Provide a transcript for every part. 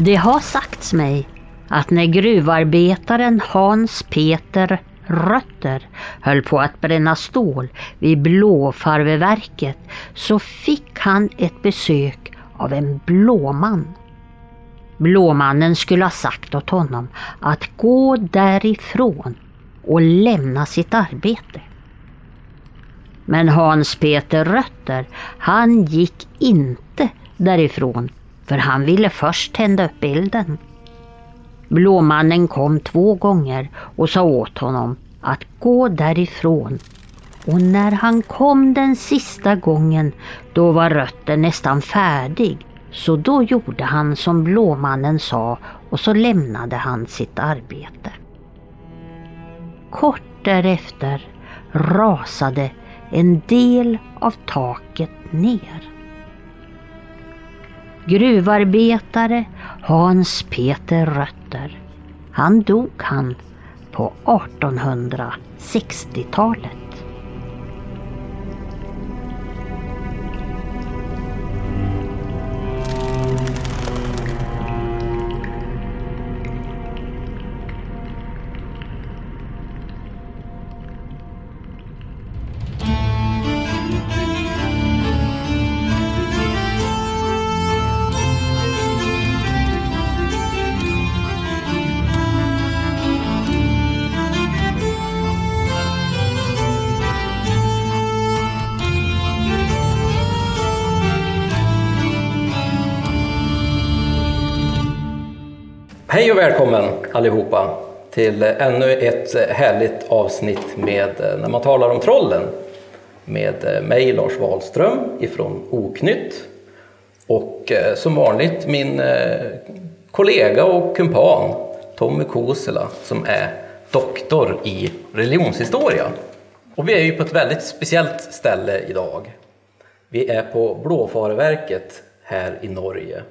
Det har sagts mig att när gruvarbetaren Hans Peter Rötter höll på att bränna stål vid Blåfarveverket så fick han ett besök av en blåman. Blåmannen skulle ha sagt åt honom att gå därifrån och lämna sitt arbete. Men Hans Peter Rötter, han gick inte därifrån för han ville först tända upp elden. Blåmannen kom två gånger och sa åt honom att gå därifrån. Och när han kom den sista gången då var rötten nästan färdig. Så då gjorde han som Blåmannen sa och så lämnade han sitt arbete. Kort därefter rasade en del av taket ner. Gruvarbetare Hans Peter Rötter. Han dog han på 1860-talet. Hej och välkommen allihopa till ännu ett härligt avsnitt med När man talar om trollen med mig Lars Wahlström ifrån Oknytt och eh, som vanligt min eh, kollega och kumpan Tommy Kosela som är doktor i religionshistoria. Och vi är ju på ett väldigt speciellt ställe idag. Vi är på Blåfareverket här i Norge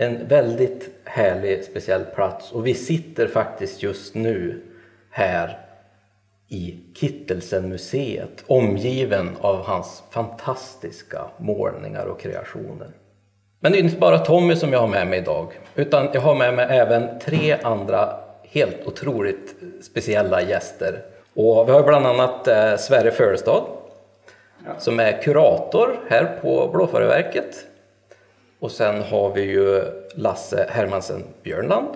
en väldigt härlig, speciell plats och vi sitter faktiskt just nu här i Kittelsen-museet omgiven av hans fantastiska målningar och kreationer. Men det är inte bara Tommy som jag har med mig idag utan jag har med mig även tre andra helt otroligt speciella gäster. Och vi har bland annat eh, Sverre Fölstad ja. som är kurator här på Blåfareverket och sen har vi ju Lasse Hermansen Björnland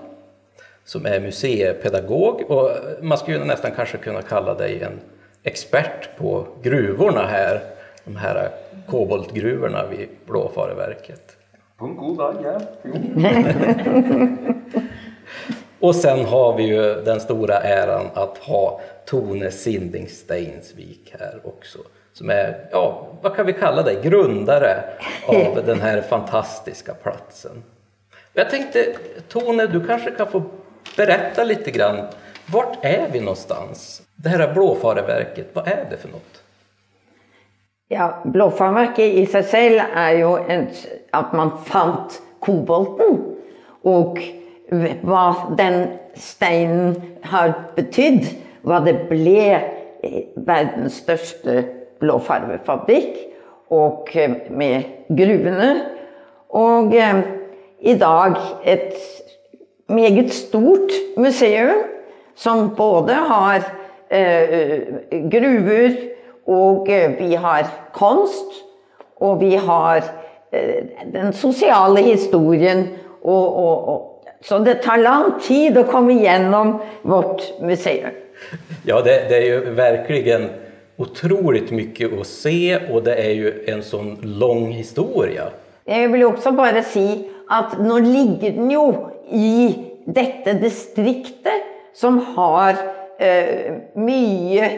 som är museipedagog och man skulle nästan kanske kunna kalla dig en expert på gruvorna här, de här koboltgruvorna vid Blåfareverket. På en god dag, ja. och sen har vi ju den stora äran att ha Tone Sinding Steinsvik här också som är, ja, vad kan vi kalla det, grundare av den här fantastiska platsen. Jag tänkte, Tone, du kanske kan få berätta lite grann, vart är vi någonstans? Det här Blåfareverket, vad är det för något? Ja, Blåfareverket i seg selv er jo en, at man fant kobolten Og hva den steinen har betydd. Hva det ble verdens största blåfarvefabrikk og eh, med gruvene. Og eh, i dag et meget stort museum som både har eh, gruver og vi har kunst. Og vi har den sosiale historien. Og, og, og, så det tar lang tid å komme gjennom vårt museum. Ja, det, det jo ju verkligen otroligt mycket att se och det är ju en sån lång historia. Jag vill också bara säga att nu ligger den ju i detta distriktet som har eh, mycket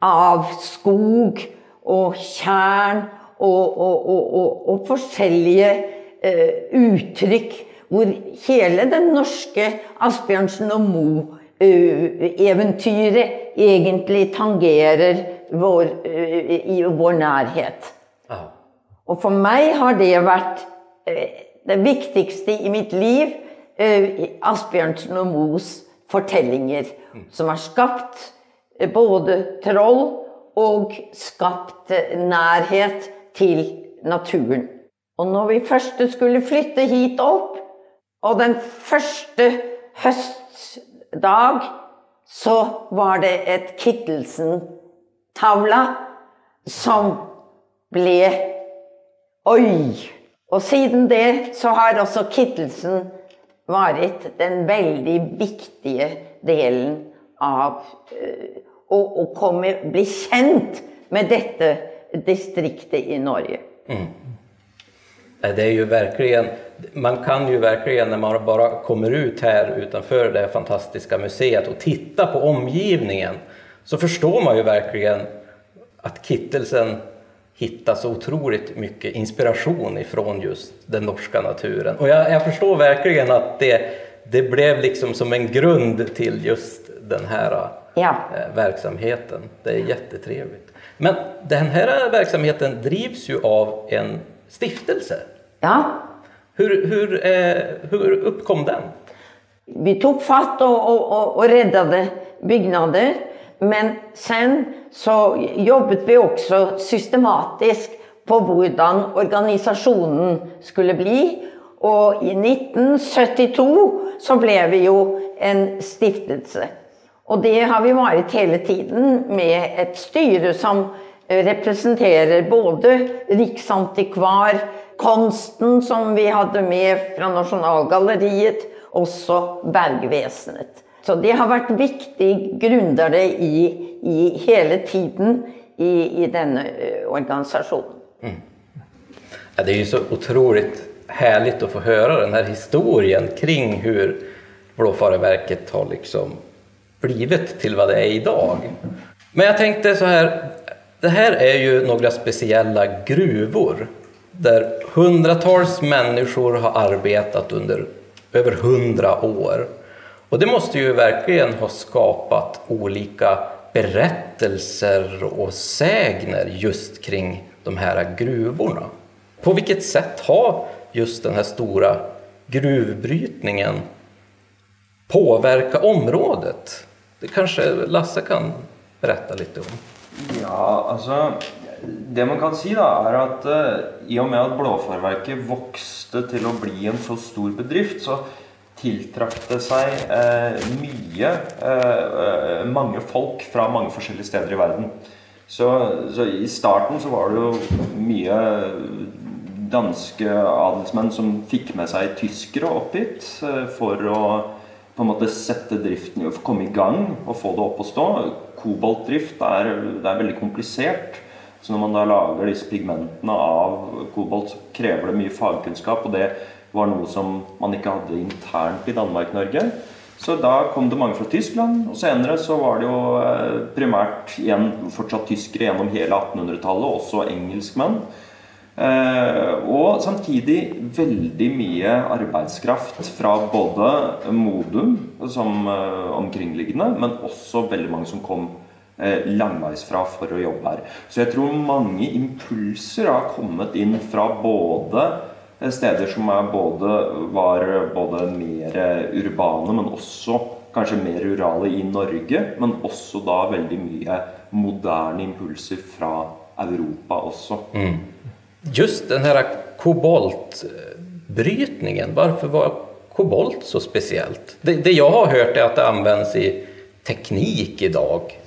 av skog och kärn och, och, och, och, och forskjellige eh, uttryck hvor hele det norske Asbjørnsen og Moe-eventyret eh, egentlig tangerer vår, eh, i vår nærhet. Ja. Og for meg har det vært eh, det viktigste i mitt liv. Eh, Asbjørnsen og Moes fortellinger, mm. som har skapt både troll og skapt nærhet til naturen. Og når vi først skulle flytte hit opp, Og den første høstdag så var det et Kittelsen-tavla som ble Oi! Og siden det så har også Kittelsen vært den veldig viktige delen av å, å komme, bli kjent med dette distriktet i Norge. Mm. Det är ju verkligen, man kan ju verkligen när man bara kommer ut här utanför det fantastiska museet och titta på omgivningen så förstår man ju verkligen att Kittelsen hittar så otroligt mycket inspiration ifrån just den norska naturen. Och jag, jag förstår verkligen att det, det blev liksom som en grund till just den här ja. Eh, verksamheten. Det är jättetrevligt. Men den här verksamheten drivs ju av en stiftelse. Ja. Hur, hur, eh, hur uppkom den? Vi tok fatt og, og, og reddet bygnader. Men sen så jobbet vi også systematisk på hvordan organisasjonen skulle bli. Og i 1972 så ble vi jo en stiftelse. Og det har vi vært hele tiden med et styre som representerer både Riksantikvar, konsten som vi hadde med fra Nasjonalgalleriet, også Bergvesenet. Så det har vært viktige gründere i, i hele tiden i, i denne eh, organisasjonen. Mm. Ja, det er jo så utrolig herlig å få høre denne historien kring hvordan Blåfareverket har liksom blitt til hva det i dag. Men jeg tenkte så her det her er jo noen spesielle gruvor der hundratals mennesker har arbeidet under over hundra år. Och det måste ju verkligen ha skapat olika berättelser och sägner just kring de här gruvorna. På vilket sätt har just den här stora gruvbrytningen påverkat området? Det kanske Lasse kan berätta lite om? Ja, alltså det man kan si, da, er at uh, i og med at Blåfarverket vokste til å bli en så stor bedrift, så tiltrakk det seg eh, mye eh, mange folk fra mange forskjellige steder i verden. Så, så, i starten så var det jo mye danske adelsmenn som fikk med seg tyskere opp hit eh, for å på en måte sette driften komme i gang og få det opp å stå. Koboltdrift er, det er veldig komplisert. Så når man da lager disse pigmentene av kobolt, krever det mye fagkunnskap. og det var noe som man ikke hadde internt i Danmark-Norge. Så da kom det mange fra Tyskland, og senere så var det jo eh, primært igjen fortsatt tyskere gjennom hele 1800-tallet, også engelskmenn. Eh, og samtidig veldig mye arbeidskraft fra både Modum som eh, omkringliggende, men også veldig mange som kom langveisfra for å jobbe her. Så jeg tror mange impulser har kommet inn fra både steder som både, var både mer urbane, men også kanskje mer rurale i Norge. Men også da veldig mye moderne impulser fra Europa også. Mm. Just den här koboltbrytningen, hvorfor var kobolt så spesielt? Det, det jeg har hørt, er at det anvendes i teknik idag.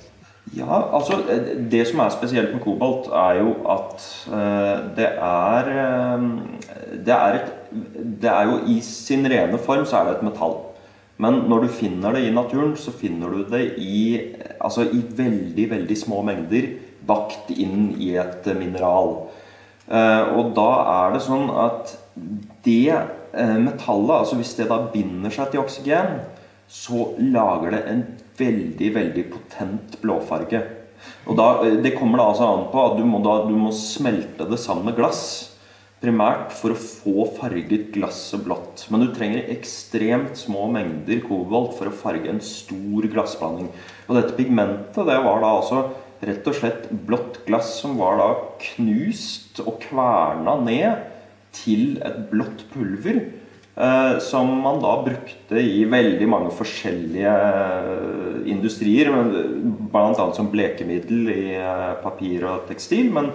Ja, altså Det som er spesielt med kobolt, er jo at uh, det er uh, det er, et, det er jo I sin rene form så er det et metall. Men når du finner det i naturen, så finner du det i, altså i veldig, veldig små mengder bakt inn i et mineral. Og da er det sånn at det metallet, altså hvis det da binder seg til oksygen, så lager det en veldig, veldig potent blåfarge. Og da, Det kommer da altså an på at du må, da, du må smelte det sammen med glass. Primært for å få farget glasset blått. Men du trenger ekstremt små mengder kobolt for å farge en stor glassblanding. Og dette pigmentet det var da altså rett og slett blått glass som var da knust og kverna ned til et blått pulver Eh, som man da brukte i veldig mange forskjellige eh, industrier. Bl.a. som blekemiddel i eh, papir og tekstil, men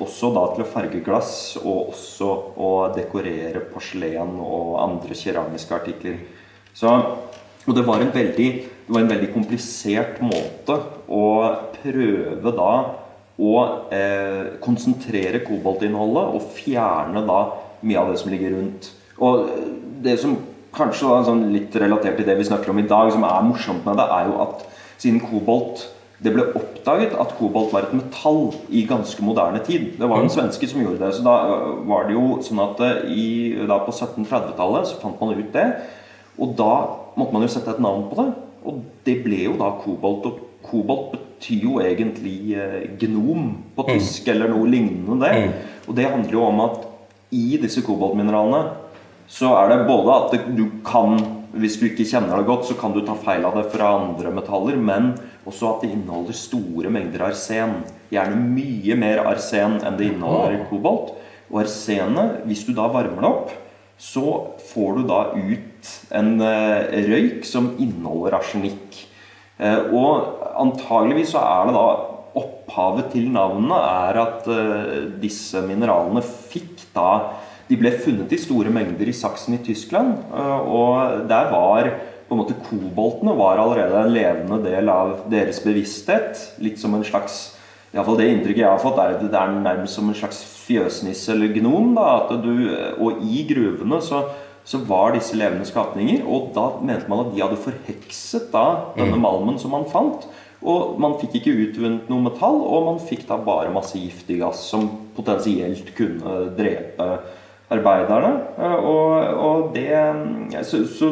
Også da til å farge glass, og også å dekorere porselen og andre keramiske artikler. Så, og det var, veldig, det var en veldig komplisert måte å prøve da å eh, konsentrere koboltinnholdet og fjerne da mye av det som ligger rundt. Og det som kanskje da, sånn litt relatert til det vi snakker om i dag, som er morsomt med det, er jo at siden kobolt det ble oppdaget at kobolt var et metall i ganske moderne tid. Det var en mm. svenske som gjorde det. Så da var det jo sånn at eh, i, på 1730-tallet så fant man ut det. Og da måtte man jo sette et navn på det. Og det ble jo da kobolt. Og kobolt betyr jo egentlig eh, gnom på tysk, mm. eller noe lignende det. Mm. Og det handler jo om at i disse koboltmineralene så er det både at du kan Hvis du ikke kjenner det godt, så kan du ta feil av det fra andre metaller, men også at det inneholder store mengder arsen. Gjerne mye mer arsen enn det inneholder kobolt. Og arsenet, hvis du da varmer det opp, så får du da ut en eh, røyk som inneholder arsenikk. Eh, og antageligvis så er det da opphavet til navnet er at eh, disse mineralene fikk da de ble funnet i store mengder i Saksen i Tyskland. Eh, og der var på en måte koboltene var allerede en levende del av deres bevissthet. Litt som en slags Iallfall det inntrykket jeg har fått, er at det er nærmest som en slags fjøsnisse eller gnom. Da, du, og i gruvene så, så, var disse levende skapninger. Og da mente man at de hadde forhekset da, denne mm. malmen som man fant. Og man fikk ikke utvunnet noe metall, og man fikk da bare masse giftig gass som potensielt kunne drepe arbeiderne. Eh, og, og det så, så,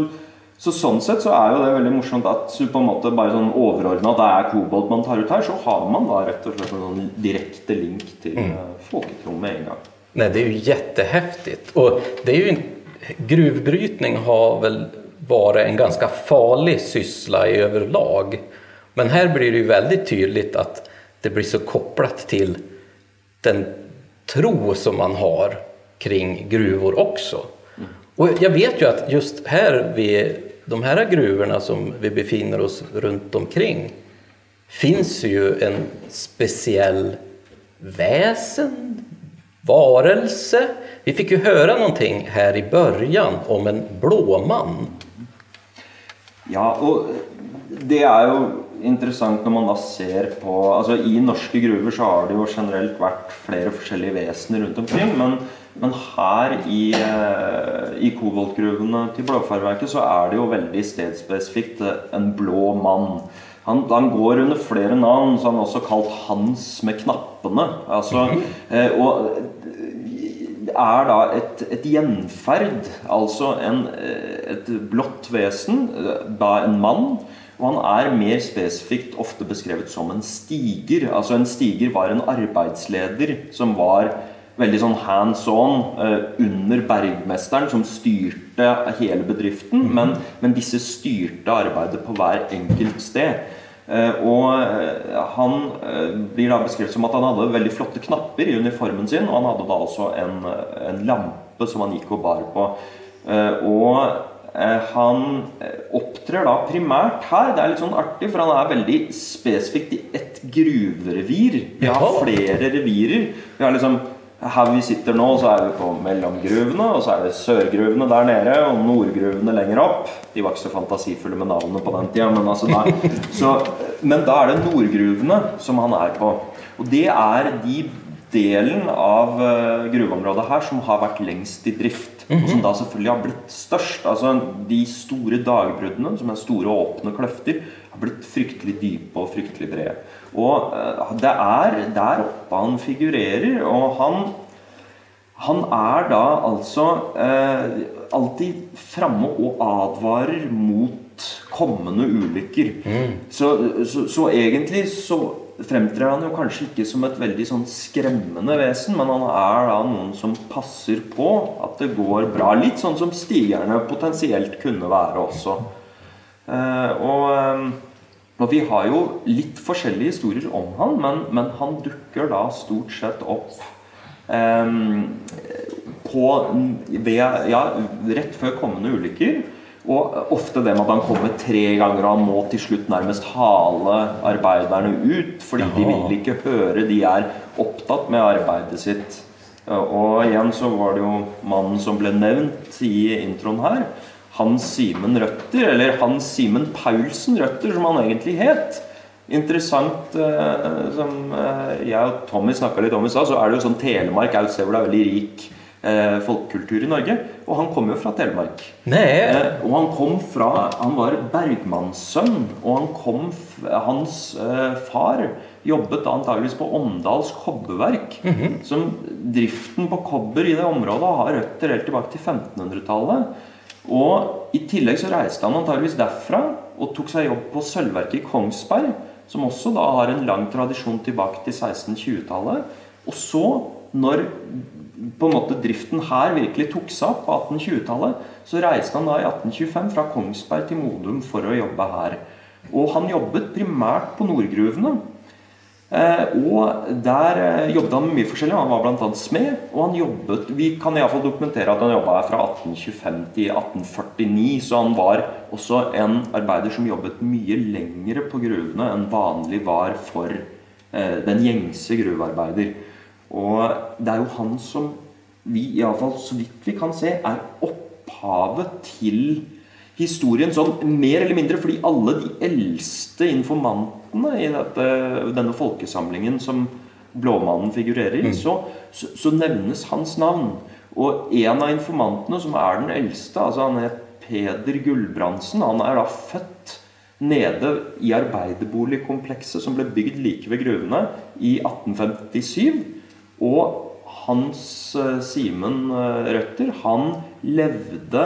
så, sånn sett så er jo det veldig morsomt at du på en måte bare sånn overordna at det er kobolt man tar ut her, så har man da rett og slett en sånn direkte link til mm. Eh, folketro med en gang. Nej, det är ju jättehäftigt. Och det är ju en, gruvbrytning har väl varit en ganska farlig syssla i överlag. Men här blir det ju väldigt tydligt att det blir så kopplat till den tro som man har kring gruvor också. Och jag vet ju att just här vid de här gruvorna som vi befinner oss runt omkring finns ju en speciell väsen, varelse. Vi fick ju höra någonting här i början om en blåman. Ja, och det är ju interessant når man da ser på altså I norske gruver så har det jo generelt vært flere forskjellige vesener rundt omkring. Men, men her i, eh, i koboltgruvene til Blåfarverket så er det jo veldig stedspesifikt eh, en blå mann. Han, han, går under flere navn, så han er også kalt Hans med knappene. Altså, mm -hmm. og er da et, et gjenferd, altså en, et blått vesen, da en mann, og han er mer spesifikt ofte beskrevet som en stiger. Altså En stiger var en arbeidsleder som var veldig sånn hands on eh, under bergmesteren, som styrte hele bedriften. Mm. Men, men, disse styrte arbeidet på hver enkelt sted. Eh, og han han blir da beskrevet som at han hadde veldig flotte knapper i uniformen sin. Og han hadde da også en, en lampe som han gikk og bar på. og Eh, han eh, opptrer da primært her. Det er litt sånn artig, for han er veldig spesifikt i ett gruverevir. Vi har flere revirer. Vi har liksom her vi sitter nå, så er vi på mellomgruvene, og så er det sørgruvene der nede og nordgruvene lenger opp. De var ikke så fantasifulle med navnene på den tida, men, altså så, men da er det nordgruvene som han er på. Og det er de delen av uh, gruveområdet her som har vært lengst i drift. Og som da selvfølgelig har blitt størst. Altså De store dagbruddene, som er store åpne kløfter, har blitt fryktelig dype og fryktelig brede. Og uh, det er der oppe han figurerer. Og han, han er da altså eh, alltid framme og advarer mot kommende ulykker. Mm. Så, så, så egentlig så fremtrer han jo kanskje ikke som et veldig sånn skremmende vesen, men han er da noen som passer på at det går bra. Litt sånn som stigerne potensielt kunne være også. Eh, og, eh, og vi har jo litt forskjellige historier om han, men, men han dukker da stort sett opp eh, på ved, ja, rett før kommende ulykker. Og ofte det med at han kommer tre ganger, og han må til slutt nærmest hale arbeiderne ut. Fordi de vil ikke høre, de er opptatt med arbeidet sitt. Og igjen så var det jo mannen som ble nevnt i introen her. Hans Simen Røtter, eller Hans Simen Paulsen Røtter, som han egentlig het. Interessant eh, som eh, jeg og Tommy snakka litt om i stad, så er det jo sånn Telemark er jo et sted hvor det er veldig rik eh, folkekultur i Norge. Og han kom jo fra Telemark. Eh, og han kom fra Han var bergmannssønn. Og han kom Hans eh, far jobbet antageligvis på Åndals kobberverk. Mm -hmm. Som driften på kobber i det området har røtter helt tilbake til 1500-tallet. Og i tillegg så reiste han antageligvis derfra og tok seg jobb på sølvverket i Kongsberg som også da har en lang tradisjon tilbake til 1620-tallet. Og så, når på en måte driften her virkelig tok seg opp på 1820-tallet, så reiste han da i 1825 fra Kongsberg til Modum for å jobbe her. Og han jobbet primært på Nordgruvene. Eh, og der eh, jobbet han mye forskjellig. Han var bl.a. smed. Og han jobbet Vi kan iallfall dokumentere at han jobba fra 1825 til 1849. Så han var også en arbeider som jobbet mye lengre på gruvene enn vanlig var for eh, den gjengse gruvearbeider. Og det er jo han som vi, iallfall så vidt vi kan se, er opphavet til historien sånn mer eller mindre fordi alle de eldste informantene i dette, denne folkesamlingen som Blåmannen figurerer i, mm. så, så, så, nevnes hans navn. Og en av informantene, som er den eldste, altså han het Peder Gulbrandsen, han er da født nede i arbeiderboligkomplekset som ble bygd like ved gruvene i 1857. Og Hans uh, Simen uh, Røtter, han levde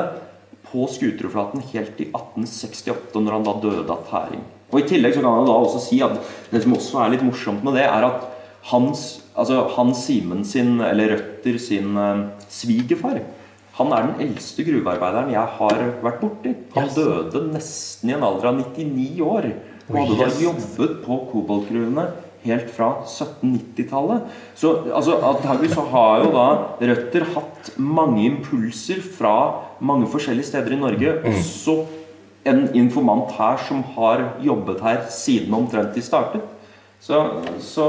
på Skuterudflaten helt til 1868, når han da døde av tæring. Og I tillegg så kan jeg da også si at det som også er litt morsomt med det, er at Hans, altså Hans Simen sin, eller Røtter sin eh, svigerfar han er den eldste gruvearbeideren jeg har vært borti. Han yes. døde nesten i en alder av 99 år. Og hadde da jobbet på koboltgruvene helt fra 1790-tallet. Så altså, antagelig så har jo da Røtter hatt mange impulser fra mange forskjellige steder i Norge. Mm. Også en informant her som har jobbet her siden omtrent de startet. Så, så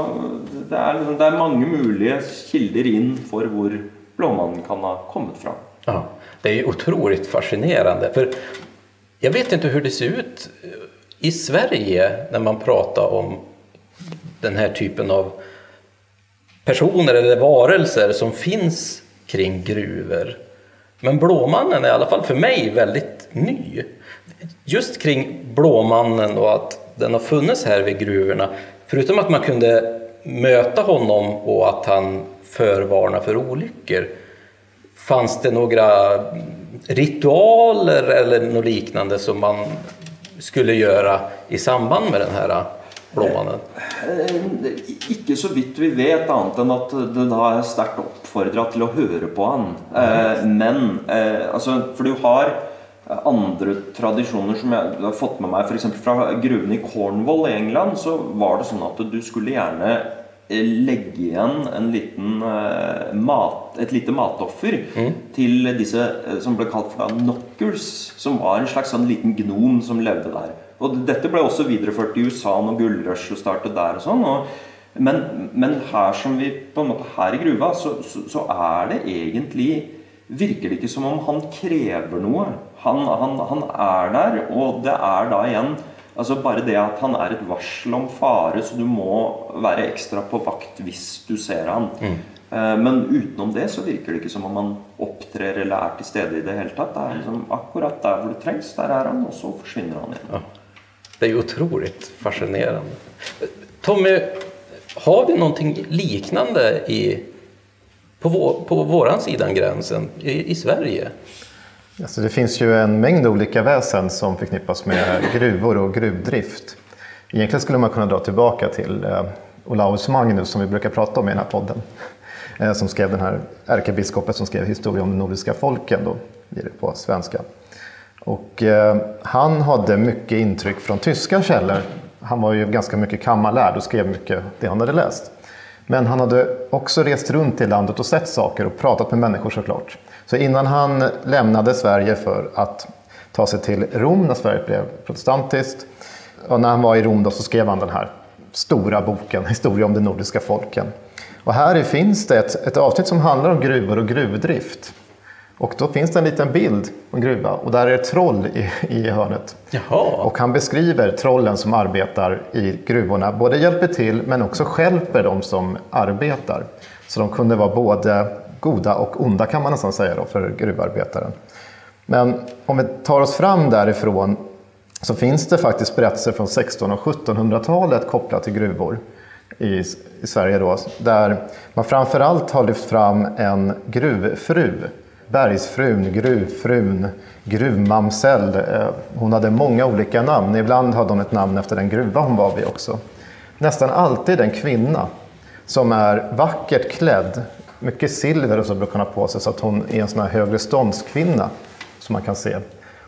det, er, det, er, mange mulige kilder inn for hvor Blåmannen kan ha kommet fra. Ja, det er utrolig fascinerende. For jeg vet ikke hvordan det ser ut i Sverige når man prater om denne typen av personer eller varelser som fins kring gruvor. Men Blåmannen är i alla fall för mig väldigt ny. Just kring Blåmannen och att den har funnits här vid gruvorna, förutom att man kunde möta honom och att han förvarnar för olyckor, fanns det några ritualer eller något liknande som man skulle göra i samband med den här Blåmannen? Eh, ikke så vidt vi vet, annet enn at det da er sterkt oppfordra til å høre på han. Eh, men eh, altså, For du har andre tradisjoner som jeg har fått med meg, f.eks. fra gruvene i Cornwall i England, så var det sånn at du skulle gjerne legge igjen en liten mat, et lite matoffer mm. til disse som ble kalt for knockers, som var en slags sånn liten gnom som levde der. Og dette ble også videreført i USA når gullrushet startet der. og sånn, men, men, her som vi på en måte her i gruva, så, så, så, er det egentlig Virker det ikke som om han krever noe. Han, han, han er der, og det er da igjen altså Bare det at han er et varsel om fare, så du må være ekstra på vakt hvis du ser han. Mm. Eh, men utenom det så virker det ikke som om han opptrer eller er til stede i det hele tatt. Det er liksom akkurat der hvor det trengs, der er han, og så forsvinner han igjen. Ja. Det är otroligt fascinerande. Tommy, har vi någonting liknande i, på, vår, på våran sidan gränsen i, i Sverige? Alltså det finns ju en mängd olika väsen som förknippas med gruvor och gruvdrift. Egentligen skulle man kunna dra tillbaka till eh, Olaus Magnus som vi brukar prata om i den här podden. Eh, som skrev den här ärkebiskopen som skrev historia om de nordiska folken, då på svenska. Och, eh, han hade mycket intryck från tyska källor. Han var ju ganska mycket kammarlärd och skrev mycket det han hade läst. Men han hade också rest runt i landet och sett saker och pratat med människor såklart. Så innan han lämnade Sverige för att ta sig till Rom när Sverige blev protestantiskt. Och när han var i Rom då så skrev han den här stora boken, Historia om de nordiska folken. Och här finns det ett, ett avsnitt som handlar om gruvor och gruvdrift. Och då finns det en liten bild på en gruva och där är ett troll i, i hörnet. Jaha. Och han beskriver trollen som arbetar i gruvorna, både hjälper till men också skälper de som arbetar. Så de kunde vara både goda och onda kan man nästan säga då för gruvarbetaren. Men om vi tar oss fram därifrån så finns det faktiskt berättelser från 1600 och 1700-talet kopplat till gruvor i, i Sverige då, där man framförallt har lyft fram en gruvfru Bergsfrun, Gruvfrun, Gruvmamsell. Eh, hon hade många olika namn. Ibland hade hon ett namn efter den gruva hon var vid också. Nästan alltid en kvinna som är vackert klädd. Mycket silver och så brukar hon ha på sig så att hon är en sån här högre ståndskvinna som man kan se.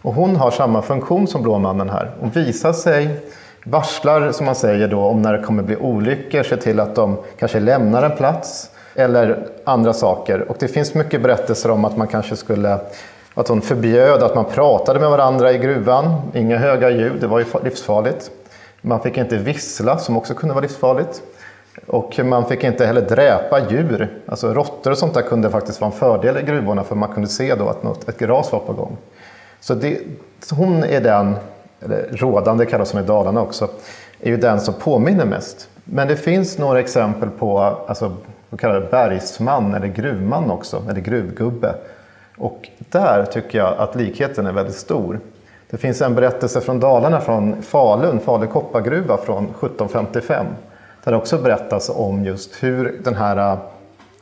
Och hon har samma funktion som Blåmannen här. Hon visar sig, varslar som man säger då om när det kommer bli olyckor, ser till att de kanske lämnar en plats eller andra saker. Och det finns mycket berättelser om att man kanske skulle att hon förbjöd att man pratade med varandra i gruvan. Inga höga ljud, det var ju livsfarligt. Man fick inte vissla, som också kunde vara livsfarligt. Och man fick inte heller dräpa djur. Alltså råttor och sånt där kunde faktiskt vara en fördel i gruvorna för man kunde se då att något, ett ras var på gång. Så, det, hon är den, eller rådande kallas hon i Dalarna också, är ju den som påminner mest. Men det finns några exempel på alltså, så kallad bergsman eller gruvman också, eller gruvgubbe. Och där tycker jag att likheten är väldigt stor. Det finns en berättelse från Dalarna, från Falun, Falu koppargruva från 1755. Där det också berättas om just hur den här äh,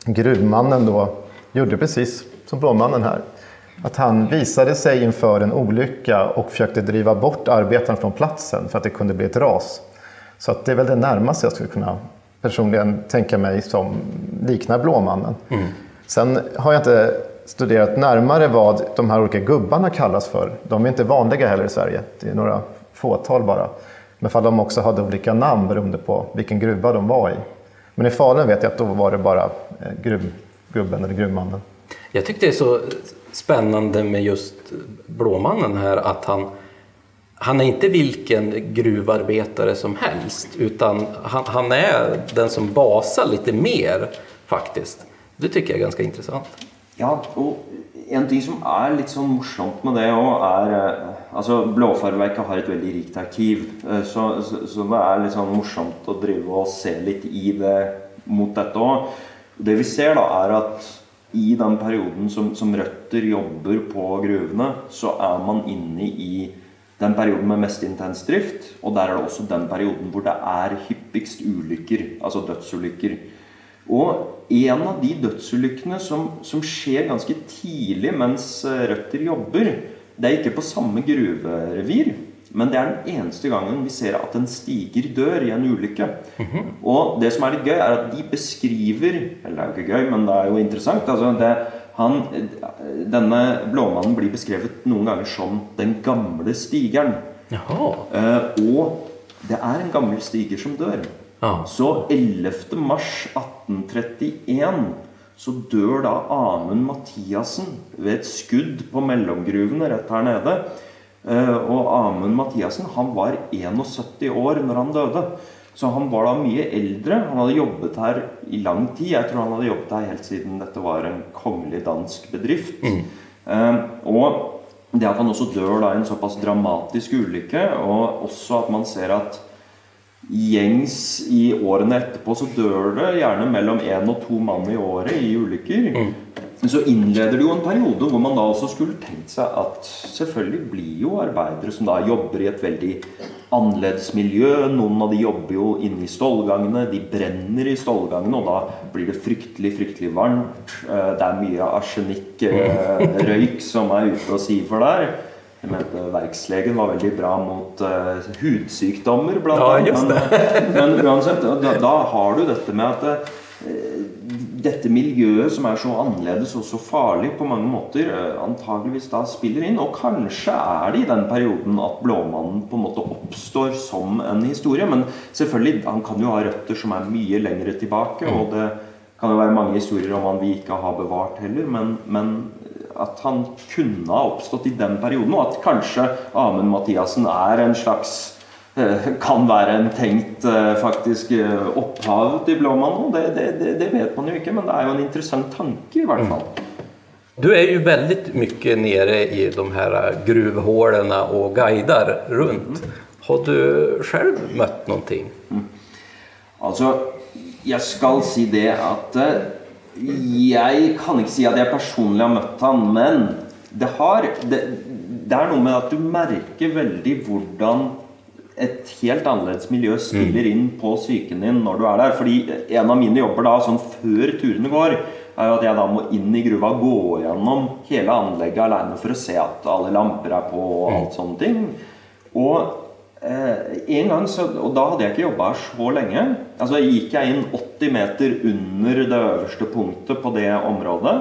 gruvmannen då gjorde precis som Blåmannen här. Att han visade sig inför en olycka och försökte driva bort arbetarna från platsen för att det kunde bli ett ras. Så att det är väl det närmaste jag skulle kunna personligen tänka mig som liknar Blåmannen. Mm. Sen har jag inte studerat närmare vad de här olika gubbarna kallas för. De är inte vanliga heller i Sverige. Det är några fåtal bara. Men fall de också hade olika namn beroende på vilken gruva de var i. Men i Falun vet jag att då var det bara eh, gruvgubben eller gruvmannen. Jag tyckte det är så spännande med just Blåmannen här att han han är inte vilken gruvarbetare som helst utan han, han, är den som basar lite mer faktiskt. Det tycker jag är ganska intressant. Ja, och en ting som är lite så morsomt med det också är eh, alltså Blåfarverket har ett väldigt rikt arkiv eh, så, så, så det är liksom morsomt att driva och se lite i det mot detta också. Det vi ser då är att i den perioden som, som Røtter jobbar på gruvorna så är man inne i den perioden med mest intens drift. Og der er det også den perioden hvor det er hyppigst ulykker, altså dødsulykker. Og en av de dødsulykkene som, som skjer ganske tidlig mens eh, Røtter jobber, det er ikke på samme gruverevir, men det er den eneste gangen vi ser at en stiger dør i en ulykke. Mm -hmm. Og det som er litt gøy, er at de beskriver Eller det er jo ikke gøy, men det er jo interessant. altså det han, denne blåmannen blir beskrevet noen ganger som 'den gamle stigeren'. Eh, og det er en gammel stiger som dør. Ah. Så 11. mars 1831 så dør da Amund Mathiassen ved et skudd på mellomgruvene rett her nede. Eh, og Amund Mathiassen han var 71 år når han døde. Så han var da mye eldre. Han hadde jobbet her i lang tid. Jeg tror han hadde jobbet her helt siden dette var en kongelig dansk bedrift. Mm. Eh, og det at han også dør da i en såpass dramatisk ulykke, og også at man ser at gjengs i årene etterpå så dør det gjerne mellom én og to mann i året i ulykker. Mm så innleder det jo en periode hvor man da også skulle tenkt seg at selvfølgelig blir jo arbeidere som da jobber i et veldig annerledes miljø. Noen av de jobber jo inne i stålgangene. De brenner i stålgangene, og da blir det fryktelig, fryktelig varmt. Eh, det er mye arsenikkrøyk røyk som er ute og siver der. Jeg mente Verkslegen var veldig bra mot uh, hudsykdommer, blant ja, annet. Men, men, uansett, da, da, har du dette med at uh, dette miljøet som er så annerledes og så farlig på mange måter, eh, antageligvis da spiller inn. Og kanskje er det i den perioden at Blåmannen på en måte oppstår som en historie. Men selvfølgelig, han kan jo ha røtter som er mye lengre tilbake. Og det kan jo være mange historier om han vi ikke har bevart heller. Men, men at han kunne ha oppstått i den perioden, og at kanskje Amund Mathiassen er en slags kan være en tenkt faktisk opphav til Blåmann. Det, det, det, vet man jo ikke, men det er jo en interessant tanke, i hvert fall. Du er jo veldig mye nede i de her gruvhålene og guider rundt. Har du selv møtt noe? Mm. Altså, jeg skal si det at jeg kan ikke si at jeg personlig har møtt han, men det, har, det, det er noe med at du merker veldig hvordan et helt annerledes miljø spiller inn på psyken din når du er der. Fordi en av mine jobber da, sånn før turene går, er jo at jeg da må inn i gruva, gå gjennom hele anlegget aleine for å se at alle lamper er på og alt sånne ting. Og Eh, en gang så, og Da hadde jeg ikke jobba her så lenge. Altså Gikk jeg inn 80 meter under det øverste punktet på det området.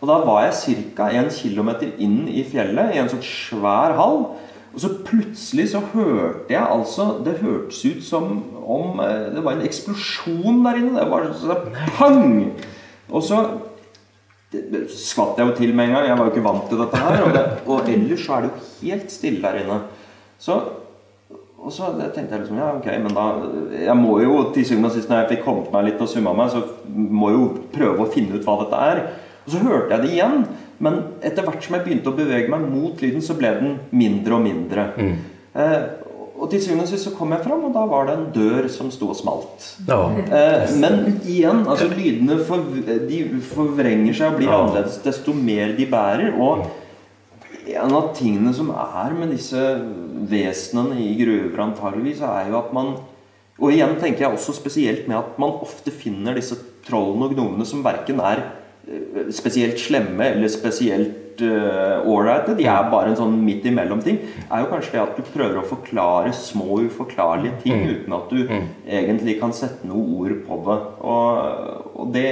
Og Da var jeg ca. 1 km inn i fjellet, i en sånn svær hall. Og så plutselig så hørte jeg altså Det hørtes ut som om eh, det var en eksplosjon der inne. Det var sånn pang! Og så skvatt jeg jo til med en gang. Jeg var jo ikke vant til dette her. Og, det, og ellers så er det jo helt stille der inne. Så og så tenkte jeg liksom ja, ok, men da Jeg må jo til syvende og sist, når jeg fikk kommet meg litt og summa meg, så må jeg jo prøve å finne ut hva dette er. Og så hørte jeg det igjen. Men etter hvert som jeg begynte å bevege meg mot lyden, så ble den mindre og mindre. Mm. Eh, og til syvende og sist så kom jeg fram, og da var det en dør som sto og smalt. Ja. Eh, men igjen, altså lydene for, de forvrenger seg og blir ja. annerledes desto mer de bærer. Og en av tingene som er med disse vesenene i gruver, antageligvis, er jo at man Og igjen tenker jeg også spesielt med at man ofte finner disse trollene og gnomene som verken er spesielt slemme eller spesielt ålreite. Uh, de er bare en sånn midt imellom-ting. er jo kanskje det at du prøver å forklare små, uforklarlige ting mm. uten at du mm. egentlig kan sette noe ord på det. Og, og det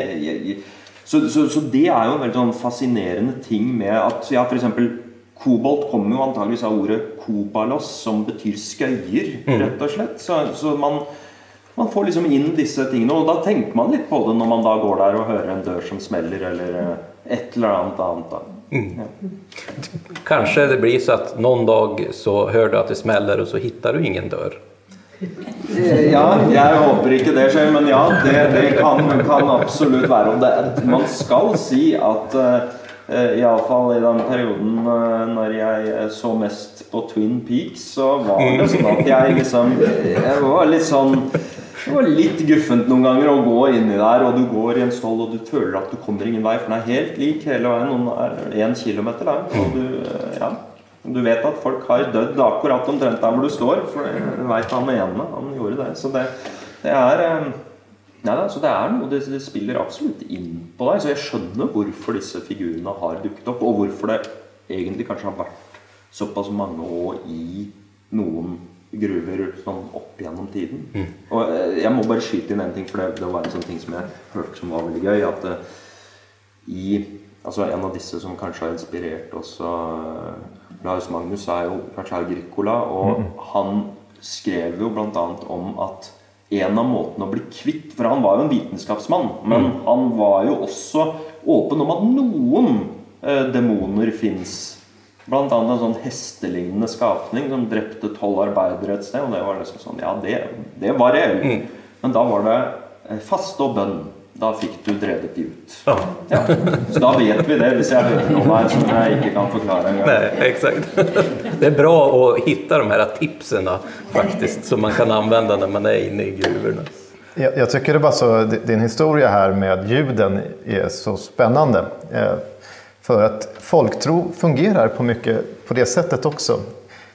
så, så, så, det er jo en veldig sånn fascinerende ting med at ja, f.eks. Kobolt kommer jo antageligvis av ordet kobalos, som betyr skøyer, mm. rett og slett. Så, så man, man, får liksom inn disse tingene. Og da tenker man litt på det når man da går der og hører en dør som smeller, eller eh, et eller annet annet. Da. Mm. Ja. Kanskje det blir så at noen dag så hører du at det smeller, og så finner du ingen dør. Ja, jeg håper ikke det skjer, men ja, det, det kan, kan, absolutt være. Og det, man skal si at uh, Eh, Iallfall i den perioden uh, når jeg eh, så mest på Twin Peaks, så var det sånn at jeg liksom Jeg var litt sånn det var litt guffent noen ganger å gå inni der, og du går i en stål og du føler at du kommer ingen vei, for den er helt lik hele veien. Noen er én kilometer lang. Og du, ja, du vet at folk har dødd akkurat omtrent der hvor du står, for du veit han ene, han gjorde det. Så det, det er Nei, så det er noe det, det, spiller absolutt inn på deg. Så jeg skjønner hvorfor disse figurene har dukket opp, og hvorfor det egentlig kanskje har vært såpass mange år i noen gruver sånn opp gjennom tiden. Mm. Og eh, jeg må bare skyte inn en ting, for det, det var en sånn ting som jeg hørte som var veldig gøy. At uh, i altså En av disse som kanskje har inspirert også uh, eh, Lars Magnus, er jo kanskje Agricola. Og mm. han skrev jo bl.a. om at en av måtene å bli kvitt For han var jo en vitenskapsmann, men mm. han var jo også åpen om at noen eh, demoner fins. Blant annet en sånn hestelignende skapning som drepte tolv arbeidere et sted. Og det var liksom sånn Ja, det, det var reelt. Mm. Men da var det eh, faste og bønn. Da fikk du drevet de ut. Ja. Ja. Så da vet vi det, hvis jeg hører noe her som jeg ikke kan forklare engang. Nei, exakt. Det er bra å finne de her tipsene faktisk, som man kan anvende når man er inne i gruvene. Jeg, jeg det så, din historie her med ljuden er så spännande. För att folktro fungerar på mycket på det sättet också.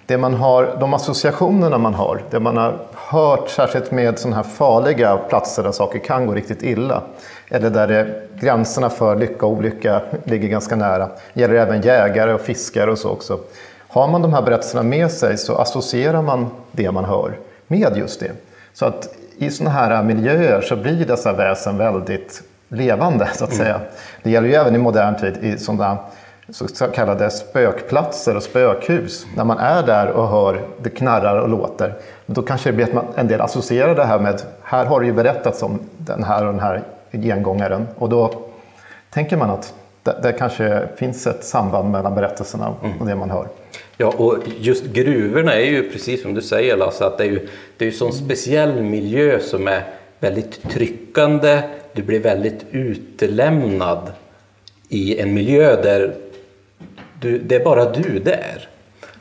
Det man har, de associationerna man har, det man har hört särskilt med sådana här farliga platser där saker kan gå riktigt illa, eller där det, gränserna för lycka och olycka ligger ganska nära. Det gäller även jägare och fiskare och så också. Har man de här berättelserna med sig så associerar man det man hör med just det. Så att i sådana här miljöer så blir dessa väsen väldigt levande så att mm. säga. Det gäller ju även i modern tid i sådana så kallade spökplatser och spökhus. När man är där och hör det knarrar och låter, då kanske det blir att man, en del associerar det här med, här har det ju berättats om den här och den här gengångaren. Och då tänker man att det, det kanske finns ett samband mellan berättelserna och det man hör. Ja, och just gruvorna är ju precis som du säger Lasse, att det är ju det är ju sån speciell miljö som är väldigt tryckande. Du blir väldigt utelämnad i en miljö där du, det är bara du där.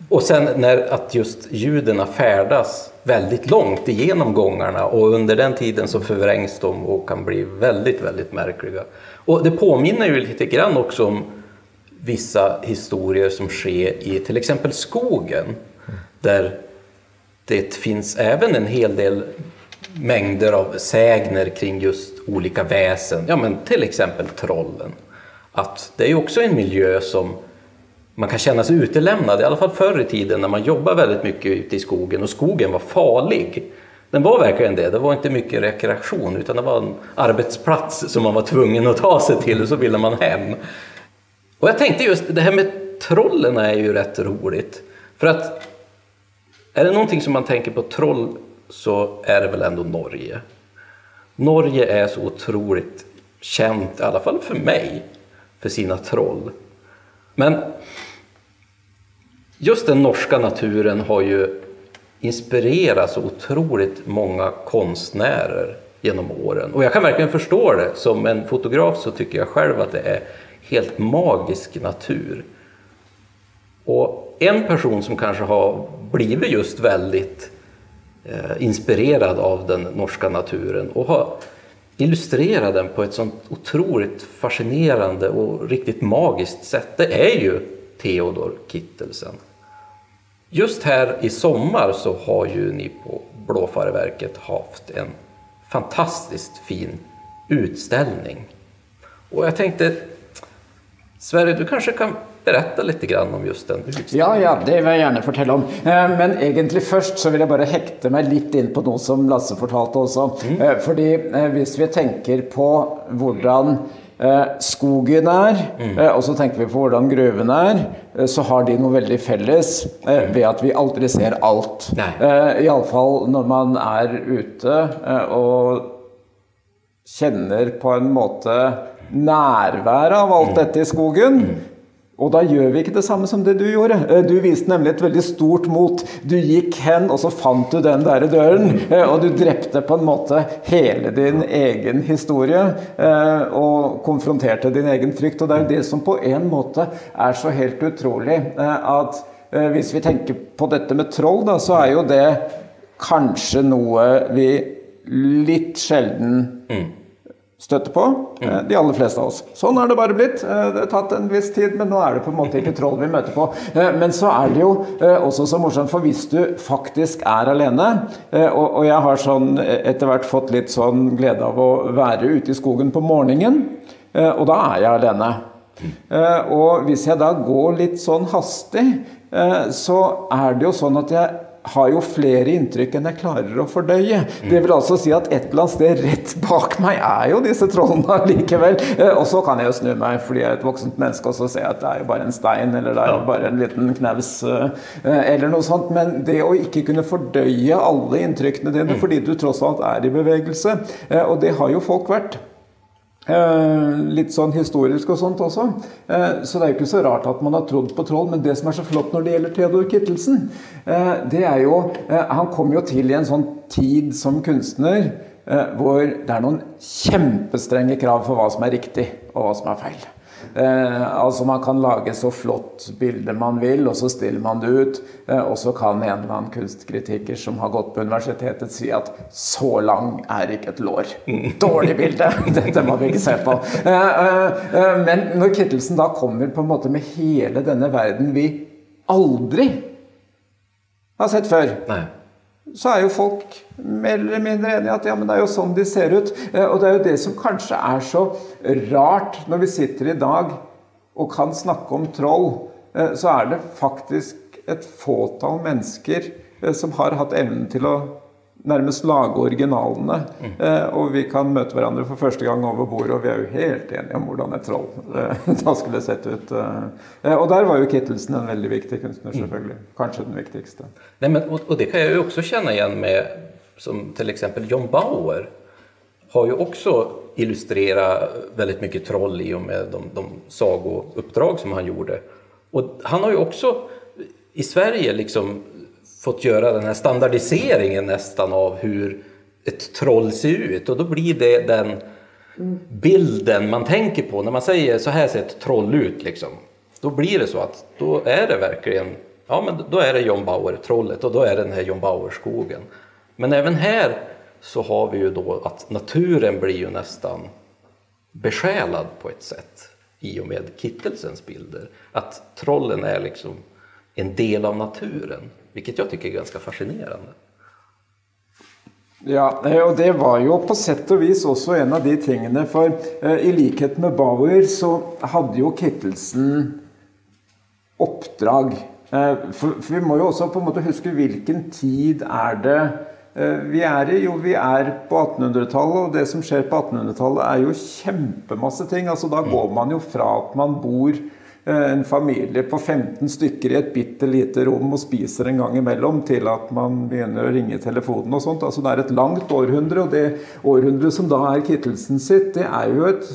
Och sen när att just ljuden färdas väldigt långt igenom gångarna och under den tiden så förvrängs de och kan bli väldigt, väldigt märkliga. Och det påminner ju lite grann också om vissa historier som sker i till exempel skogen. Där det finns även en hel del mängder av sägner kring just olika väsen. Ja, men till exempel trollen. Att det är också en miljö som man kan känna sig utelämnad, i alla fall förr i tiden när man jobbade väldigt mycket ute i skogen och skogen var farlig. Den var verkligen det, det var inte mycket rekreation utan det var en arbetsplats som man var tvungen att ta sig till och så ville man hem. Och jag tänkte just det här med trollen är ju rätt roligt. För att är det någonting som man tänker på troll så är det väl ändå Norge. Norge är så otroligt känt, i alla fall för mig, för sina troll. Men just den norska naturen har ju inspirerat så otroligt många konstnärer genom åren. Och jag kan verkligen förstå det. Som en fotograf så tycker jag själv att det är helt magisk natur. Och en person som kanske har blivit just väldigt inspirerad av den norska naturen och har illustrerat den på ett sånt otroligt fascinerande och riktigt magiskt sätt, det är ju Theodor Kittelsen. Just här i sommar så har ju ni på Blåfarverket haft en fantastiskt fin utställning. Och jag tänkte, Sverre, du kanske kan berätta litt om just den Ja, ja, det vil jeg gjerne fortelle om. Eh, Men egentlig først så vil jeg bare hekte meg litt inn på noe som Lasse fortalte også. Mm. Fordi eh, hvis vi tenker på hvordan eh, skogen er, mm. og så tenker vi på hvordan gruven er, eh, så har de noe veldig felles eh, ved at vi aldri ser alt. Eh, Iallfall når man er ute eh, og kjenner på en måte nærværet av alt dette i skogen. Og da gjør vi ikke det samme som det du gjorde. Eh, Du viste nemlig et veldig stort mot. Du gikk hen, og så fant du den der døren. eh, Og du drepte på en måte hele din egen historie. eh, Og konfronterte din egen frykt. Og det er jo det som på en måte er så helt utrolig. At hvis vi tenker på dette med troll, da, så er jo det kanskje noe vi litt sjelden støtte på. Mm. De aller fleste av oss. Sånn er det bare blitt. Eh, Det har tatt en viss tid, men nå er det på en måte ikke troll vi møter på. Eh, Men så er det jo også så morsomt, for hvis du faktisk er alene Og jeg har sånn etter hvert fått litt sånn glede av å være ute i skogen på morgenen, og da er jeg alene. Og hvis jeg da går litt sånn hastig, så er det jo sånn at jeg har jo flere inntrykk enn jeg klarer å fordøye. Det vil altså si at et eller annet sted rett bak meg er jo disse trollene allikevel. Eh, Og så kan jeg jo snu meg fordi jeg er et voksent menneske og så ser jeg at det er jo bare en stein eller det er jo bare en liten knaus eh, eller noe sånt. Men det å ikke kunne fordøye alle inntrykkene dine fordi du tross alt er i bevegelse, eh, og det har jo folk vært. Eh, litt sånn historisk og sånt også. Eh, så det er jo ikke så rart at man har trodd på troll. Men det som er så flott når det gjelder Theodor Kittelsen, eh, det er jo Han kom jo til i en sånn tid som kunstner hvor det er noen kjempestrenge krav for hva som er riktig, og hva som er feil. Eh, altså Man kan lage så flott bilde man vil, og så stiller man det ut. Eh, og så kan en eller annen kunstkritiker som har gått på universitetet si at så lang er ikke et lår. Dårlig bilde! Dette må vi ikke se på. Eh, eh, eh, men når Kittelsen da kommer på en måte med hele denne verden vi aldri har sett før, Nei. Så er jo folk mer eller mindre enige at ja, men det er jo sånn de ser ut. Eh, Og det er jo det som kanskje er så rart når vi sitter i dag og kan snakke om troll, eh, så er det faktisk et fåtall mennesker eh, som har hatt evnen til å nærmest lage originalene. Eh, Og vi kan møte hverandre for første gang over bordet, og vi er jo helt enige om hvordan et troll eh, da skulle sett ut. eh. Og der var jo Kittelsen en veldig viktig kunstner, selvfølgelig. Kanskje den viktigste. Nei, men, og, og, det kan jeg jo også kjenne igjen med som f.eks. exempel John Bauer har jo også illustrerat veldig mye troll i og med de, de sagouppdrag som han gjorde. Og han har jo også i Sverige liksom fått göra den här standardiseringen nästan av hur ett troll ser ut och då blir det den bilden man tänker på när man säger så här ser ett troll ut liksom. Då blir det så att då är det verkligen, ja men då är det John Bauer-trollet och då är det den här John Bauer-skogen. Men även här så har vi ju då att naturen blir ju nästan besjälad på ett sätt i och med Kittelsens bilder. Att trollen är liksom en del av naturen, vilket jag tycker är ganska fascinerende. Ja, eh, og det var jo på sett og vis også en av de tingene. For eh, i likhet med Bauer så hadde jo Kittelsen oppdrag. Eh, for, for, vi må jo også på en måte huske hvilken tid er det vi er i. Jo, vi er på 1800-tallet, og det som skjer på 1800-tallet er jo kjempemasse ting. Altså Da går man jo fra at man bor en familie på 15 stykker i et bitte lite rom og spiser en gang imellom, til at man begynner å ringe telefonen og sånt. Altså Det er et langt århundre, og det århundret som da er Kittelsen sitt, det er jo et,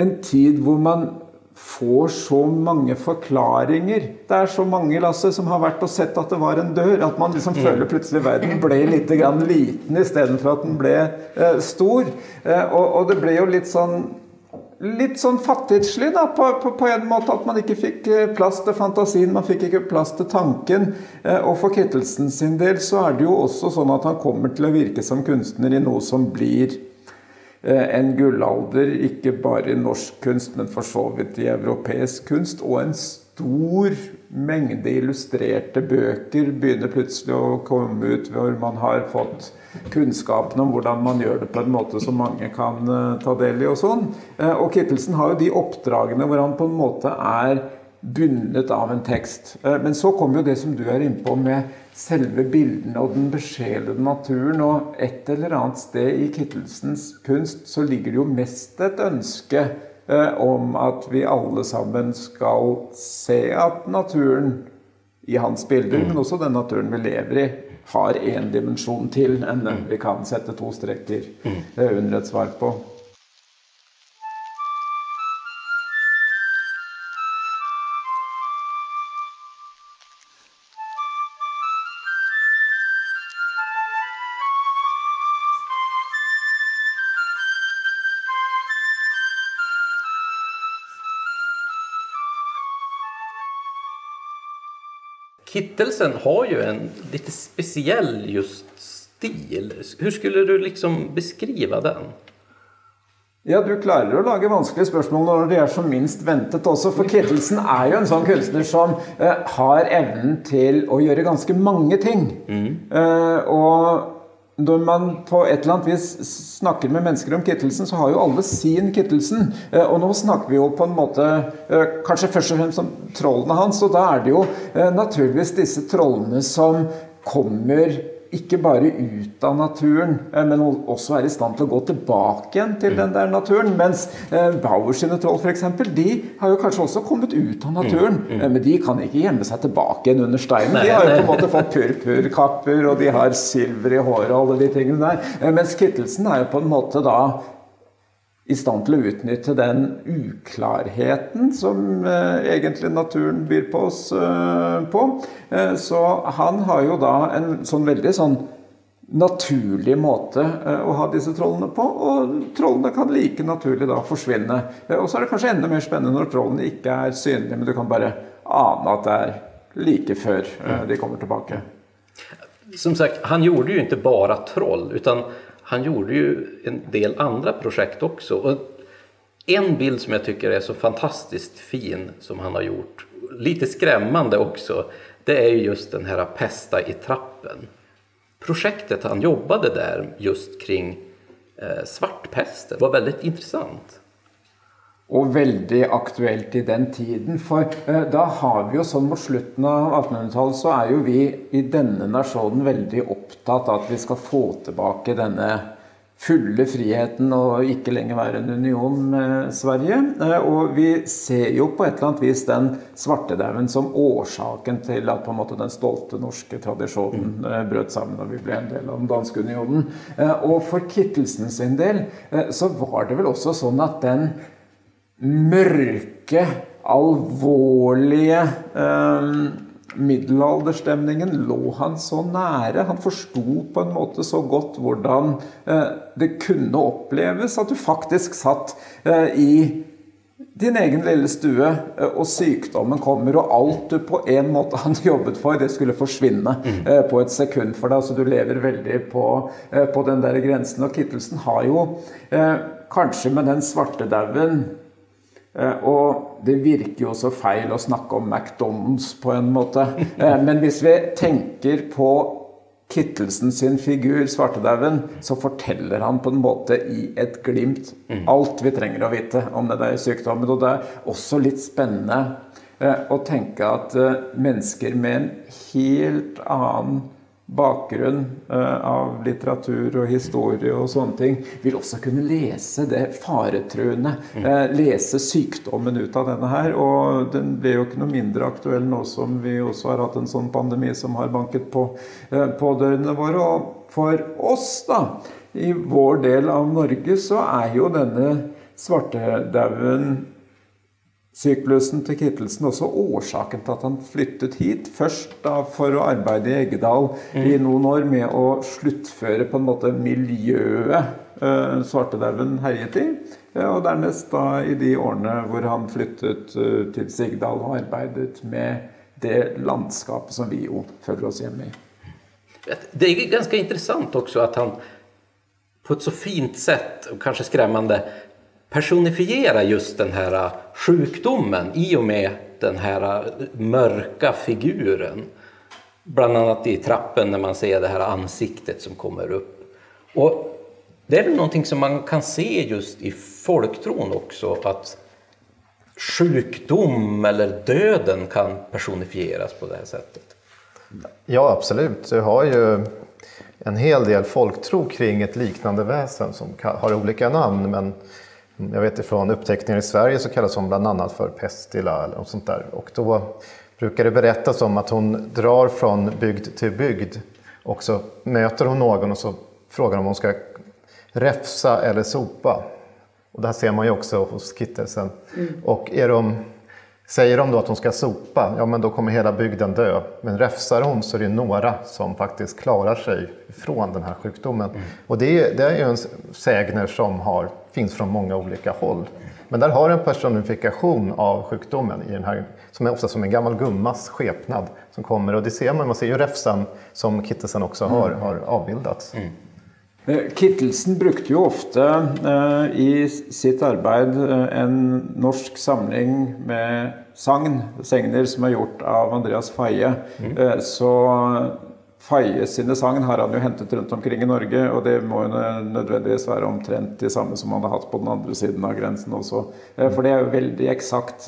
en tid hvor man får så mange forklaringer. Det er så mange Lasse, som har vært og sett at det var en dør, at man liksom mm. føler plutselig verden ble litt grann liten istedenfor at den ble eh, stor. Eh, og, og det ble jo litt sånn litt sånn fattigslig da, på, på, på, en måte. At man ikke fikk eh, plass til fantasien, man fikk ikke plass til tanken. Eh, og for Kittelsen sin del så er det jo også sånn at han kommer til å virke som kunstner i noe som blir eh, en gullalder, ikke bare i norsk kunst, men for så vidt i europeisk kunst. Og en stor mengde illustrerte bøker begynner plutselig å komme ut hvor man har fått kunnskapen om hvordan man gjør det på en måte som mange kan uh, ta del i. Og sånn. Uh, og Kittelsen har jo de oppdragene hvor han på en måte er bundet av en tekst. Uh, men så kommer jo det som du er innpå med selve bildene og den besjelede naturen. Og et eller annet sted i Kittelsens kunst så ligger det jo mest et ønske om at vi alle sammen skal se at naturen i hans bilder, men også den naturen vi lever i, har én dimensjon til enn den vi kan sette to streker under et svar på. Kittelsen har jo en litt spesiell just stil. Hvordan skulle du liksom beskrive den? Ja, du klarer å lage vanskelige spørsmål når de er som minst ventet også. For Kittelsen er jo en sånn kunstner som uh, har evnen til å gjøre ganske mange ting. Mm. Uh, og når man på et eller annet vis snakker med mennesker om Kittelsen, så har jo alle sin Kittelsen. Eh, og nå snakker vi jo på en måte eh, kanskje først og fremst om trollene hans. Og da er det jo eh, naturligvis disse trollene som kommer ikke bare ut av naturen, eh, men også være i stand til å gå tilbake igjen til den der naturen. Mens eh, Bauer sine troll f.eks. de har jo kanskje også kommet ut av naturen. Mm, mm. Eh, men de kan ikke gjemme seg tilbake igjen under steinen. De har jo på en måte fått purpurkapper, og de har silver i håret og alle de tingene der. Mens Kittelsen er jo på en måte da i stand til å utnytte den uklarheten som eh, egentlig naturen byr på oss eh, på. Eh, så han har jo da en sånn veldig sånn naturlig måte eh, å ha disse trollene på. Og trollene kan like naturlig da forsvinne. Eh, og så er det kanskje enda mer spennende når trollene ikke er synlige, men du kan bare ane at det er like før eh, de kommer tilbake. Som sagt, han gjorde jo ikke bare troll. utan han gjorde ju en del andra projekt också. Och en bild som jag tycker är så fantastiskt fin som han har gjort, lite skrämmande också, det är just den här Pesta i trappen. Projektet han jobbade där just kring eh, svartpesten var väldigt intressant. Og veldig aktuelt i den tiden. For eh, da har vi jo sånn mot slutten av 1800-tallet, så er jo vi i denne nasjonen veldig opptatt av at vi skal få tilbake denne fulle friheten og ikke lenger være en union med Sverige. Eh, og vi ser jo på et eller annet vis den svartedauden som årsaken til at på en måte den stolte norske tradisjonen eh, brøt sammen og vi ble en del av den danske unionen. Og for Kittelsen sin del så var det vel også sånn at den mørke, alvorlige middelalderstemningen lå han så nære. Han forsto på en måte så godt hvordan eh, det kunne oppleves at du faktisk satt eh, i din egen lille stue, eh, og sykdommen kommer, og alt du på en måte hadde jobbet for, det skulle forsvinne mm. på et sekund for deg. Så du lever veldig på, på den der grensen. Og Kittelsen har jo kanskje med den svartedauden Eh, og det virker jo også feil å snakke om McDonald's på en måte. Eh, men hvis vi tenker på Kittelsen sin figur, svartedauden, så forteller han på en måte i et glimt mm. alt vi trenger å vite om det der sykdommen. Og det er også litt spennende eh, å tenke at mennesker med en helt annen bakgrunn eh, av litteratur og historie og sånne ting, vil også kunne lese det faretruende. Mm. Eh, lese sykdommen ut av denne her. Og den ble jo ikke noe mindre aktuell nå som vi også har hatt en sånn pandemi som har banket på, eh, på dørene våre. Og for oss, da, i vår del av Norge, så er jo denne svartedauden syklusen til Kittelsen også årsaken til at han flyttet hit. Først da for å arbeide i Eggedal mm. i noen år med å sluttføre på en måte miljøet uh, svartedauden herjet i. Uh, og dernest da i de årene hvor han flyttet uh, til Sigdal og arbeidet med det landskapet som vi jo føler oss hjemme i. Det er ganske interessant også at han på et så fint sett, og kanskje skremmende, personifiera just den här sjukdomen i och med den här mörka figuren. Bland annat i trappen när man ser det här ansiktet som kommer upp. Och det är väl någonting som man kan se just i folktron också, att sjukdom eller döden kan personifieras på det här sättet. Ja, absolut. Du har ju en hel del folktro kring ett liknande väsen som har olika namn, men jag vet fra upptäckningar i Sverige så kallas hon bland annat för Pestila eller något sånt där. Och då brukar det berättas om att hon drar från bygd till bygd och så möter hon någon och så frågar om hon ska räfsa eller sopa. Och det här ser man ju också hos Kittelsen. Mm. Och är de Säger de då att hon ska sopa, ja men då kommer hela bygden dö. Men räfsar hon så är det några som faktiskt klarar sig från den här sjukdomen. Mm. Och det är, det är ju en sägner som har, finns från många olika håll. Men där har en personifikation av sjukdomen i den här, som är ofta som en gammal gummas skepnad som kommer. Och det ser man, man ser ju refsen som Kittelsen också har, mm. har avbildats. Mm. Eh, Kittelsen brukte jo ofte eh, i sitt arbeid eh, en norsk samling med sagn, segner som er gjort av Andreas Faye. Mm. Så Faye sine sagn har han jo hentet rundt omkring i Norge, og det må jo nødvendigvis være omtrent de samme som han har hatt på den andre siden av grensen også. For det er jo veldig eksakt.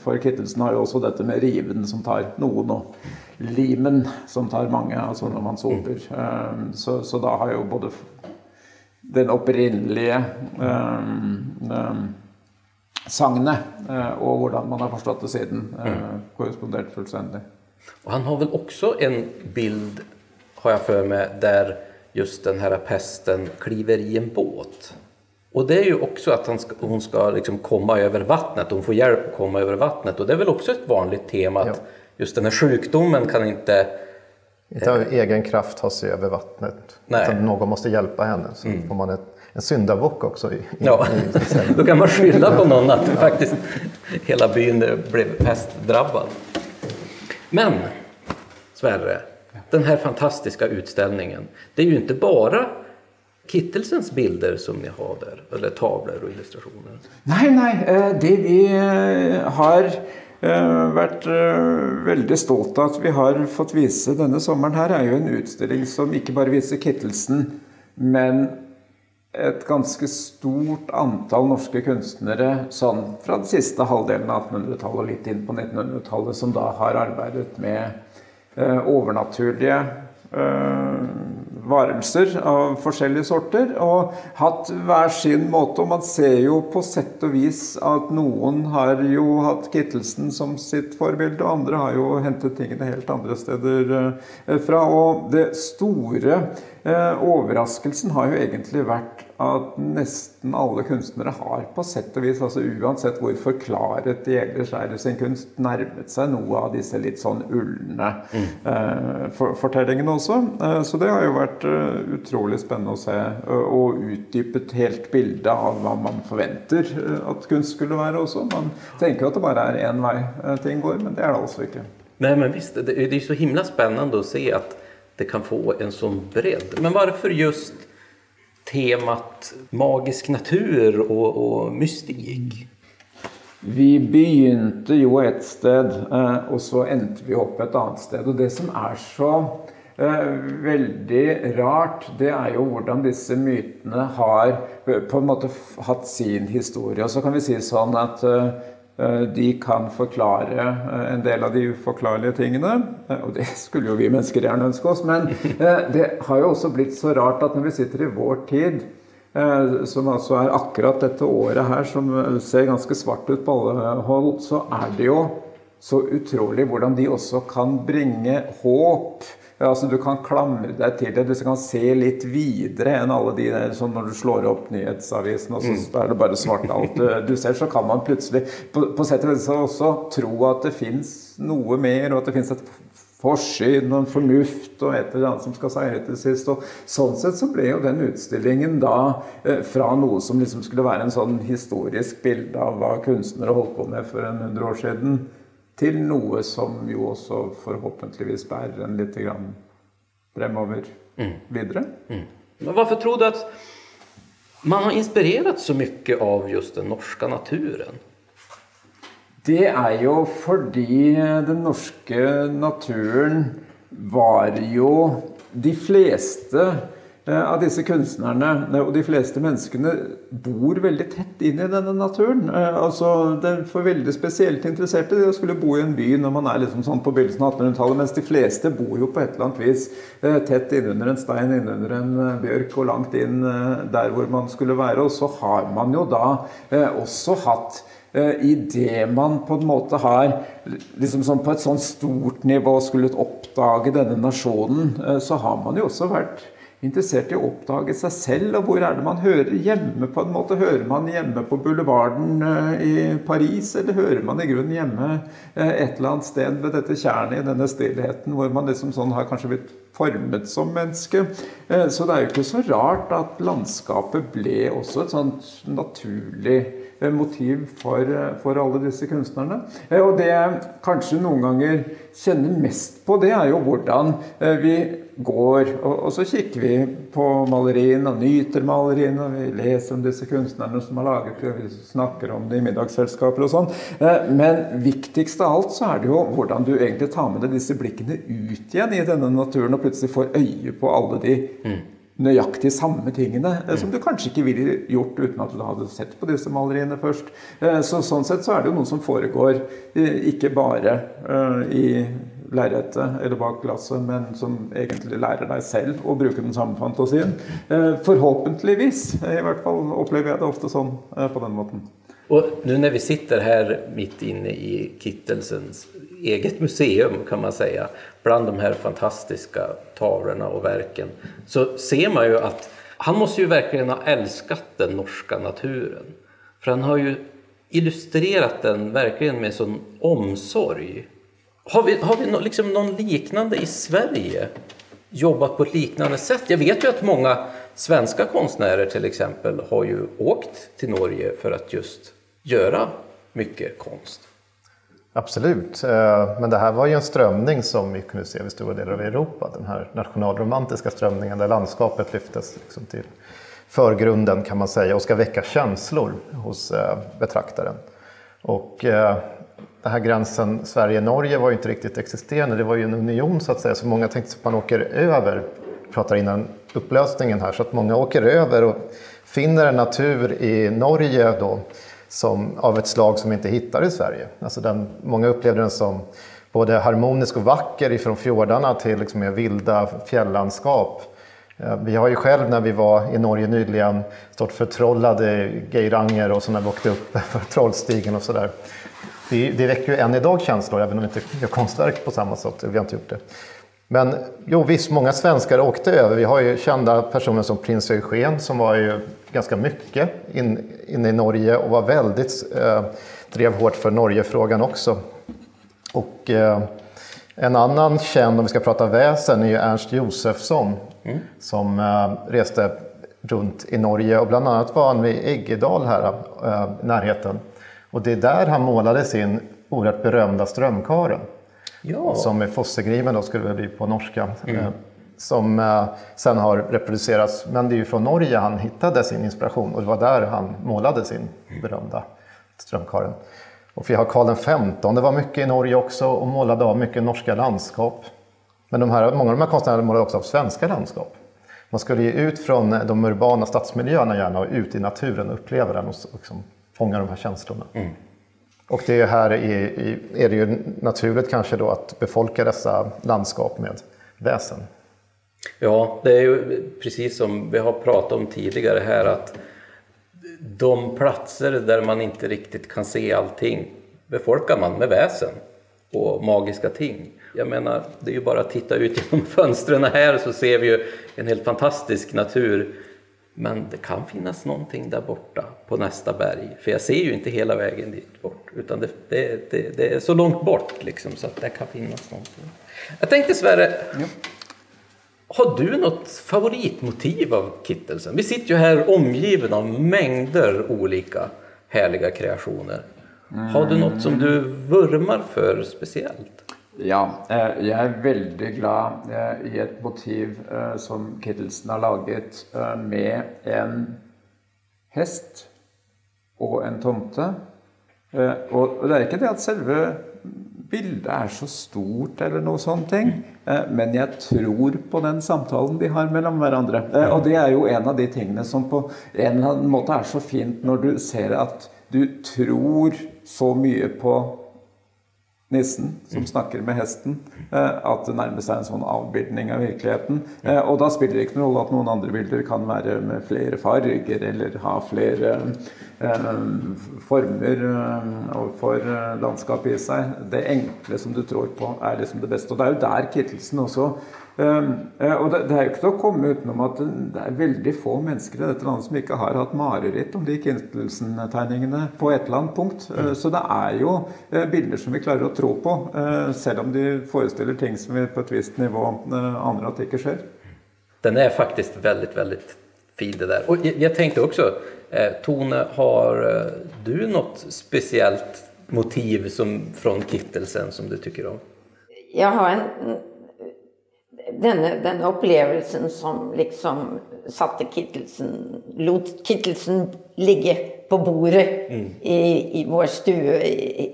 For Kittelsen har jo også dette med riven som tar noen og limen, som tar mange, altså når man soper. Mm. Så, så, da har jo både den opprinnelige sagnet og hvordan man har forstått det siden, uh, korrespondert fullstendig. Og han har vel også en bild, har jeg for meg, der just den her pesten kliver i en båt. Og det er jo også at skal, hun skal liksom komme over vannet, hun får hjelp å komme over vannet. Og det er vel også et vanlig tema at ja just den här sjukdomen kan inte... Inte av egen kraft ta sig över vattnet. Nej. Utan någon måste hjälpa henne. Så mm. får man ett, en syndabock också. I, ja, i då kan man skylla på någon att faktiskt hela byn blev pestdrabbad. Men Sverre, den här fantastiska utställningen. Det är ju inte bara Kittelsens bilder som ni har där, eller tavlor och illustrationer? Nej, nej, eh, det vi eh, har Eh, vært veldig stolt av at vi har fått vise denne sommeren. Her er jo en utstilling som ikke bare viser Kittelsen, men et ganske stort antall norske kunstnere sånn fra den siste halvdelen av 1800-tallet og litt inn på 1900-tallet, som da har arbeidet med eh, overnaturlige varelser av forskjellige sorter og hatt hver sin måte. Og man ser jo på sett og vis at noen har jo hatt Kittelsen som sitt forbilde, og andre har jo hentet tingene helt andre steder eh, fra. Og det store eh, overraskelsen har jo egentlig vært at nesten alle kunstnere har på sett og vis, altså uansett hvor forklaret de ellers er i sin kunst, nærmet seg noe av disse litt sånn ulne mm. eh, for, fortellingene også. Eh, så det har jo vært uh, utrolig spennende å se, uh, og utdypet helt bildet av hva man forventer at kunst skulle være også. Man tenker jo at det bare er én vei ting går, men det er det altså ikke. Nei, men visst, det, det är så himla spennende å se att det kan få en sån bredd. Men varför just temat magisk natur og, og mystikk? Vi begynte jo et sted, eh, og så endte vi opp et annet sted. Og det som er så eh, veldig rart, det er jo hvordan disse mytene har på en måte hatt sin historie. Og så kan vi si sånn at Eh, de kan forklare eh, en del av de uforklarlige tingene. Eh, og det skulle jo vi mennesker gjerne ønske oss. Men det har jo også blitt så rart at når vi sitter i vår tid, som altså er akkurat dette året her, som ser ganske svart ut på alle hold, så er det jo så utrolig hvordan de også kan bringe håp Altså, du kan klamre deg til det. Du kan se litt videre enn alle de der sånn når du slår opp nyhetsavisen, og så mm. er det bare svart alt du, du ser. Så kan man plutselig på, på sett og vis også tro at det fins noe mer, og at det fins et forsyn og en fornuft og et eller annet som skal seire til sist. Og sånn sett så ble jo den utstillingen da eh, fra noe som liksom skulle være en sånn historisk bilde av hva kunstnere holdt på med for en hundre år siden, til noe som jo også forhåpentligvis bærer en lite grann fremover mm. videre. Mm. Men hvorfor tror du at man har inspirert så mye av just den norske naturen? Det er jo fordi den norske naturen var jo de fleste av disse kunstnerne eh, og de fleste menneskene bor veldig tett inn i denne naturen. Eh, altså, det er For veldig spesielt interesserte det å skulle bo i en by når man er liksom sånn på begynnelsen av 1800-tallet, mens de fleste bor jo på et eller annet vis tett innunder en stein, innunder en bjørk og langt inn der hvor man skulle være. Og så har man jo da også hatt i det man på en måte har liksom sånn på et sånn stort nivå skulle oppdage denne nasjonen, så har man jo også vært interessert i å oppdage seg selv. Og hvor er det man hører hjemme? på en måte? Hører man hjemme på boulevarden eh, i Paris, eller hører man i grunnen hjemme eh, et eller annet sted ved dette tjernet i denne stillheten, hvor man liksom sånn har kanskje blitt formet som menneske? Eh, så det er jo ikke så rart at landskapet ble også et sånt naturlig motiv for, for, alle disse kunstnerne. Og det jeg kanskje noen ganger kjenner mest på, det er jo hvordan vi går, og, og, så kikker vi på maleriene og nyter maleriene. og Vi leser om disse kunstnerne som har laget det, vi snakker om det i middagsselskaper og sånn. Eh, men viktigst av alt så er det jo hvordan du egentlig tar med deg disse blikkene ut igjen i denne naturen, og plutselig får øye på alle de mm. nøyaktig samme tingene mm. som du kanskje ikke ville gjort uten at du hadde sett på disse maleriene først. Eh, så Sånn sett så er det jo noe som foregår ikke bare i lerretet eller bak glasset, men som egentlig lærer deg selv å bruke den samme fantasien. Eh, forhåpentligvis. I hvert fall opplever jeg det ofte sånn eh, på den måten. Og nå når vi sitter her midt inne i Kittelsens eget museum kan man si, blant de her fantastiske tavlene og verkene, så ser man jo at han må jo virkelig ha elsket den norske naturen. For han har jo illustrerat den virkelig med sånn omsorg. Har vi, har vi no, liksom noen liknande i Sverige? Jobbat på et liknande sett? Jeg vet jo at mange svenske kunstnere har jo åkt til Norge for å gjøre mye konst. Absolut, eh, men det her var jo en strömning som vi kunne se i store deler av Europa. Den her nationalromantiska strömningen der landskapet lyftes liksom till förgrunden kan man säga och ska väcka känslor hos eh, betraktaren. Och eh, den här gränsen Sverige-Norge var ju inte riktigt existerande. Det var ju en union så att säga, så många tänkte att man åker över, pratar innan upplösningen här, så att många åker över och finner en natur i Norge då som, av ett slag som vi inte hittar i Sverige. Alltså den, många upplevde den som både harmonisk och vacker ifrån fjordarna till liksom mer vilda fjällandskap. Eh, vi har ju själv när vi var i Norge nyligen stått förtrollade Geiranger och så när vi åkte upp för Trollstigen och sådär. Det, det väcker ju än idag känslor, även om vi inte gör konstverk på samma sätt. Vi har inte gjort det. Men jo, visst, många svenskar åkte över. Vi har ju kända personer som prins Eugen som var ju ganska mycket inne in i Norge och var väldigt, eh, drev hårt för Norgefrågan också. Och eh, en annan känd, om vi ska prata väsen, är ju Ernst Josefsson mm. som eh, reste runt i Norge och bland annat var han vid Eggedal här eh, i närheten. Och det är där han målade sin oerhört berömda Strömkaren. Ja. Som är Fossegrimen då skulle det bli på norska. Mm. Eh, som eh, sen har reproducerats, men det är ju från Norge han hittade sin inspiration och det var där han målade sin berömda Strömkaren. Och vi har Karl XV, det var mycket i Norge också och målade av mycket norska landskap. Men de här, många av de här konstnärerna målade också av svenska landskap. Man skulle ge ut från de urbana stadsmiljöerna gärna och ut i naturen och uppleva den och liksom fånga de här känslorna. Mm. Och det är här är, är det ju naturligt kanske då att befolka dessa landskap med väsen. Ja, det är ju precis som vi har pratat om tidigare här att de platser där man inte riktigt kan se allting befolkar man med väsen och magiska ting. Jag menar, det är ju bara att titta ut genom fönstren här så ser vi ju en helt fantastisk natur. Men det kan finnas någonting där borta på nästa berg, för jag ser ju inte hela vägen dit bort, utan det, det, det, det är så långt bort liksom så att det kan finnas någonting. Jag tänkte Sverre, ja. Har du något favoritmotiv av kittelsen? Vi sitter ju här omgiven av mängder olika härliga kreationer. Har du något som du vurmar för speciellt? Ja, Jeg er veldig glad eh, i et motiv eh, som Kittelsen har laget med en hest og en tomte. Og det er ikke det at selve bildet er så stort, eller noe sånne ting. Eh, men jeg tror på den samtalen de har mellom hverandre. Eh, og det er jo en av de tingene som på en eller annen måte er så fint når du ser at du tror så mye på nissen som snakker med hesten, eh, at det nærmer seg en sånn avbildning av virkeligheten. Og da spiller det ikke noen rolle at noen andre bilder kan være med flere farger eller ha flere Eh, former overfor for eh, landskapet i seg. Det enkle som du trår på, er liksom det beste. Og det er jo der Kittelsen også Og det, er jo ikke til å komme utenom at det er veldig få mennesker i dette landet som ikke har hatt mareritt om de Kittelsen-tegningene på et eller annet punkt. Så det er jo bilder som vi klarer å tro på, selv om de forestiller ting som vi på et visst nivå aner at ikke skjer. Den är faktiskt väldigt, väldigt fin det där. Och jag, tenkte tänkte också, Eh, Tone, har eh, du något speciellt motiv som, från kittelsen som du tycker om? Jag har en, den, denne, opplevelsen som liksom satte kittelsen, lot kittelsen ligge på bordet mm. i, i vår stue i,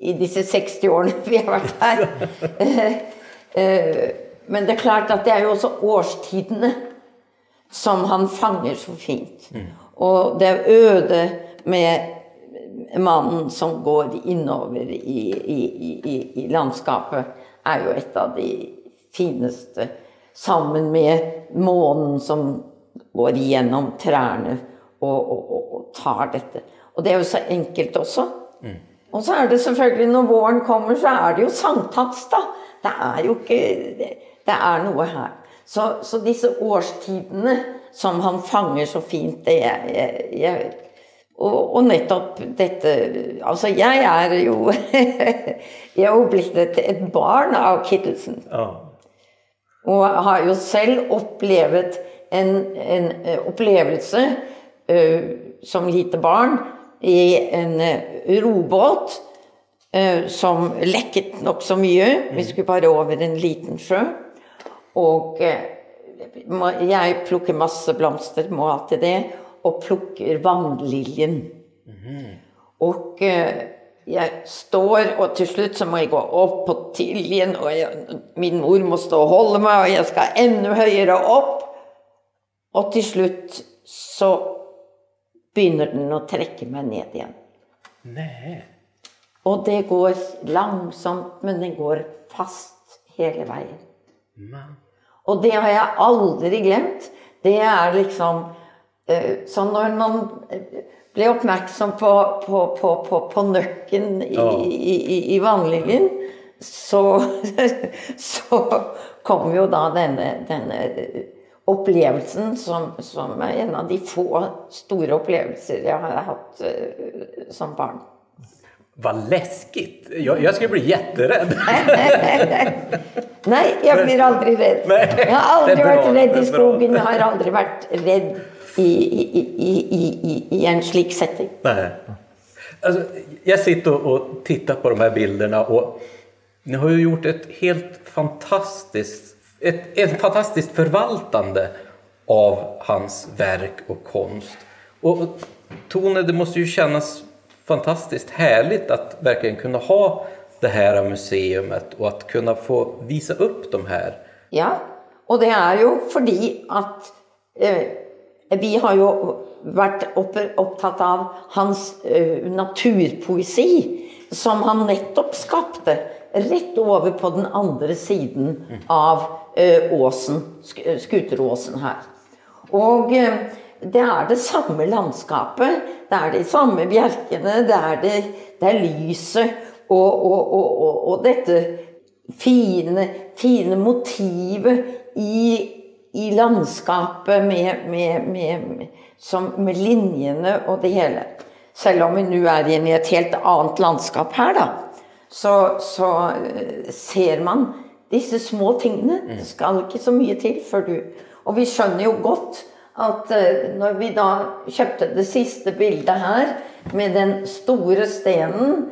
i disse 60 årene vi har vært här. Eh, men det er klart at det er jo også årstidene som han fanger så fint. Mm. Og det øde med mannen som går innover i, i, i, i landskapet er jo et av de finaste. Sammen med månen som går gjennom trærne og, og, og, och, tar dette. Og det er jo så enkelt også. Mm. Og så er det selvfølgelig, når våren kommer så er det jo sankthans da. Det er jo ikke det, det er noe her. Så, så disse årstidene som han fanger så fint. Det jeg, jeg, jeg, og, og, nettopp dette Altså, jeg er jo Jeg er jo blitt et, et barn av Kittelsen. Ja. Og har jo selv opplevet en, en opplevelse uh, som lite barn i en uh, robåt uh, som lekket nokså mye. Vi skulle bare over en liten sjø. Og jeg plukker masse blomster, må alltid det, og plukker vannliljen. Mm. Og eh, jeg står, og til slutt så må jeg gå opp på tiljen, og jeg, min mor må stå og holde meg, og jeg skal enda høyere opp. Og til slutt så begynner den å trekke meg ned igjen. Nei. Og det går langsomt, men det går fast hele veien. Nei. Og det har jeg aldri glemt. Det er liksom Sånn Så når man eh, ble oppmerksom på, på, på, på, på nøkken i, Ja. i, i, i vannlinjen, så, så kom jo da denne, denne opplevelsen som, som er en av de få store opplevelser jeg har hatt uh, som barn. Vad läskigt! Jag, jag skulle bli jätterädd. Nei, jeg blir aldri redd. Jeg har aldri vært redd i skogen. Jeg har aldri vært redd i, i, i, i, i, i en slik setting. Nej. Alltså, jag sitter och, och tittar på de här bilderna och ni har ju gjort ett helt fantastiskt, ett, ett fantastiskt förvaltande av hans verk och konst. Och och Tone, det måste ju kännas fantastiskt härligt att verkligen kunna ha det här museumet och att kunna få visa upp de här. Ja, og det er jo fordi at eh, vi har jo vært opptatt av hans eh, naturpoesi, som han nettopp skapte rett over på den andre siden av eh, åsen, Skuteråsen her. Og eh, det er det samme landskapet, det er de samme bjerkene, det er, det, det er lyset og, og, og, og dette fine, fine motivet i, i landskapet med, med, med, som, med linjene og det hele. Selv om vi nå er inne i et helt annet landskap her, da, så, så eh, ser man disse små tingene. Det skal ikke så mye til før du Og vi skjønner jo godt at eh, når vi da kjøpte det siste bildet her, med den store stenen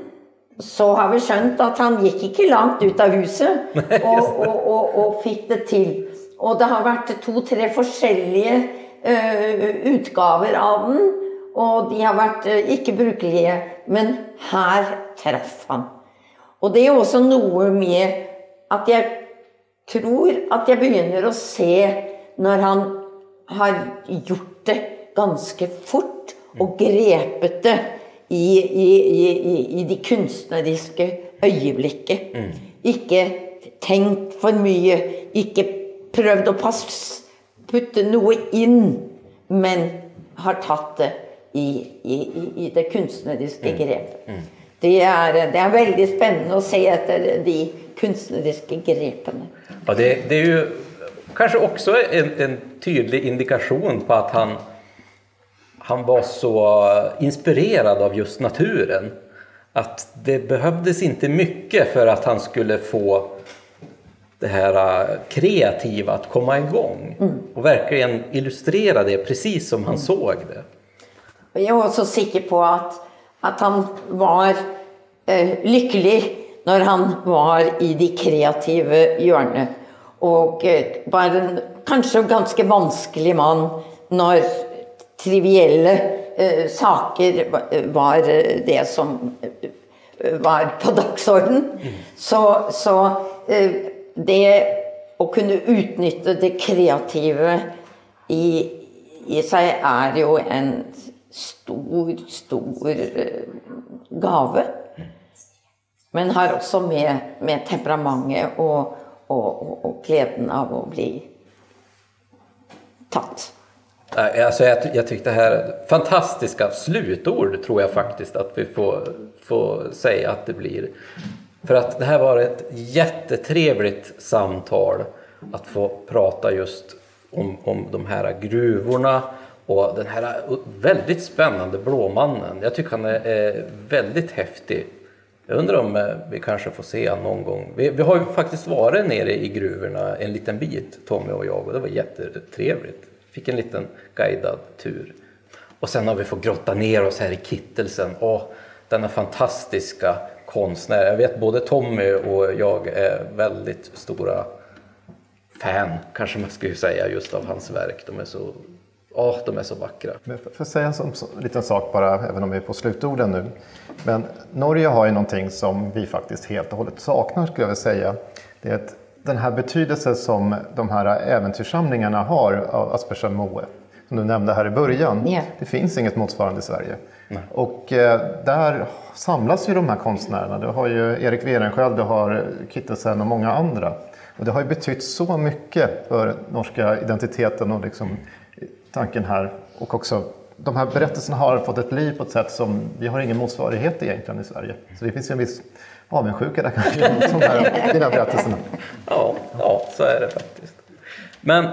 så har vi skjønt at han gikk ikke langt ut av huset og, og, og, og fikk det til. Og det har vært to-tre forskjellige uh, utgaver av den, og de har vært uh, ikke brukelige. Men her traff han. Og det er også noe med at jeg tror at jeg begynner å se når han har gjort det ganske fort og grepet det i, i, i, i, i de kunstneriske øyeblikket. Ikke tenkt for mye, ikke prøvd å passe, putte noe inn, men har tatt det i, i, i, det kunstneriske grepet. Det er, det er veldig spennende å se etter de kunstneriske grepene. Ja, det, det er jo kanskje også en, en tydelig indikasjon på at han, han var så inspirert av just naturen. At det behøvdes ikke mye for at han skulle få det här äh, kreativa att komma igång och verkligen illustrera det precis som han såg det. Jeg er også sikker på at, at han var eh, lykkelig når han var i de kreative hjørnene. Og eh, var en kanskje ganske vanskelig mann når trivielle eh, saker var det som var på dagsorden. Så, så eh, det å kunne utnytte det kreative i, i seg er jo en stor, stor eh, gave. Men har også med, med temperamentet og, og, og, og gleden av å bli tatt. Nej, Alltså jag, jag tyckte här fantastiska slutord tror jag faktiskt att vi får, får säga att det blir. För att det här var ett jättetrevligt samtal att få prata just om, om de här gruvorna och den här väldigt spännande Blåmannen. Jag tycker han är, väldigt häftig. Jag undrar om eh, vi kanske får se han någon gång. Vi, vi har ju faktiskt varit nere i gruvorna en liten bit, Tommy och jag, och det var jättetrevligt. Fick en liten guidad tur. Och sen har vi fått grotta ner oss här i Kittelsen. Åh, denna fantastiska konstnär. Jag vet både Tommy och jag är väldigt stora fan, kanske man skulle säga, just av hans verk. De är så, åh, de är så vackra. Men för- För att säga en sån- sån liten sak bara, även om vi är på slutorden nu. Men Norge har ju någonting som vi faktiskt helt och hållet saknar skulle jag vilja säga. Det är att den här betydelsen som de här äventyrssamlingarna har av Aspersen Moe, som du nämnde här i början. Yeah. Det finns inget motsvarande i Sverige. Och eh, där samlas ju de här konstnärerna. Du har ju Erik Werenskjöld, du har Kittelsen och många andra. Och det har ju betytt så mycket för norska identiteten och liksom tanken här. Och också de här berättelserna har fått ett liv på ett sätt som vi har ingen motsvarighet egentligen i Sverige. Så det finns en viss avundsjuka där kanske mot de här fina berättelserna. Ja, ja, så är det faktiskt. Men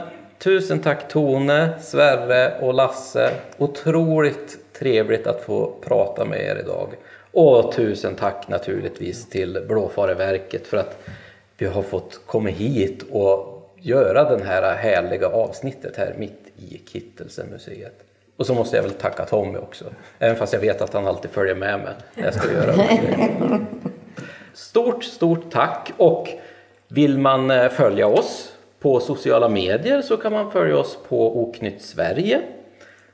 tusen tack Tone, Sverre och Lasse. Otroligt trevligt att få prata med er idag. Och tusen tack naturligtvis till Blåfareverket för att vi har fått komma hit och göra den här härliga avsnittet här mitt i Kittelsemuseet. Och så måste jag väl tacka Tommy också, även fast jag vet att han alltid följer med mig när jag ska göra det. Stort, stort tack och vill man følge följa oss på sociala medier så kan man följa oss på Oknytt Sverige.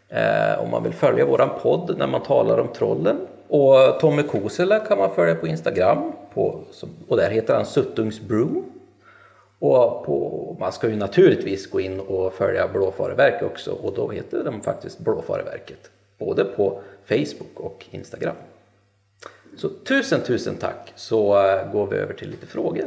Eh, om man vill följa vår podd när man talar om trollen. Och Tommy Kosela kan man följa på Instagram på, och där heter han Suttungsbrew. Och på, man ska ju naturligtvis gå in och följa Blåfareverket också och då heter de faktiskt Blåfareverket. Både på Facebook och Instagram. Så tusen, tusen tack så eh, går vi över till lite frågor.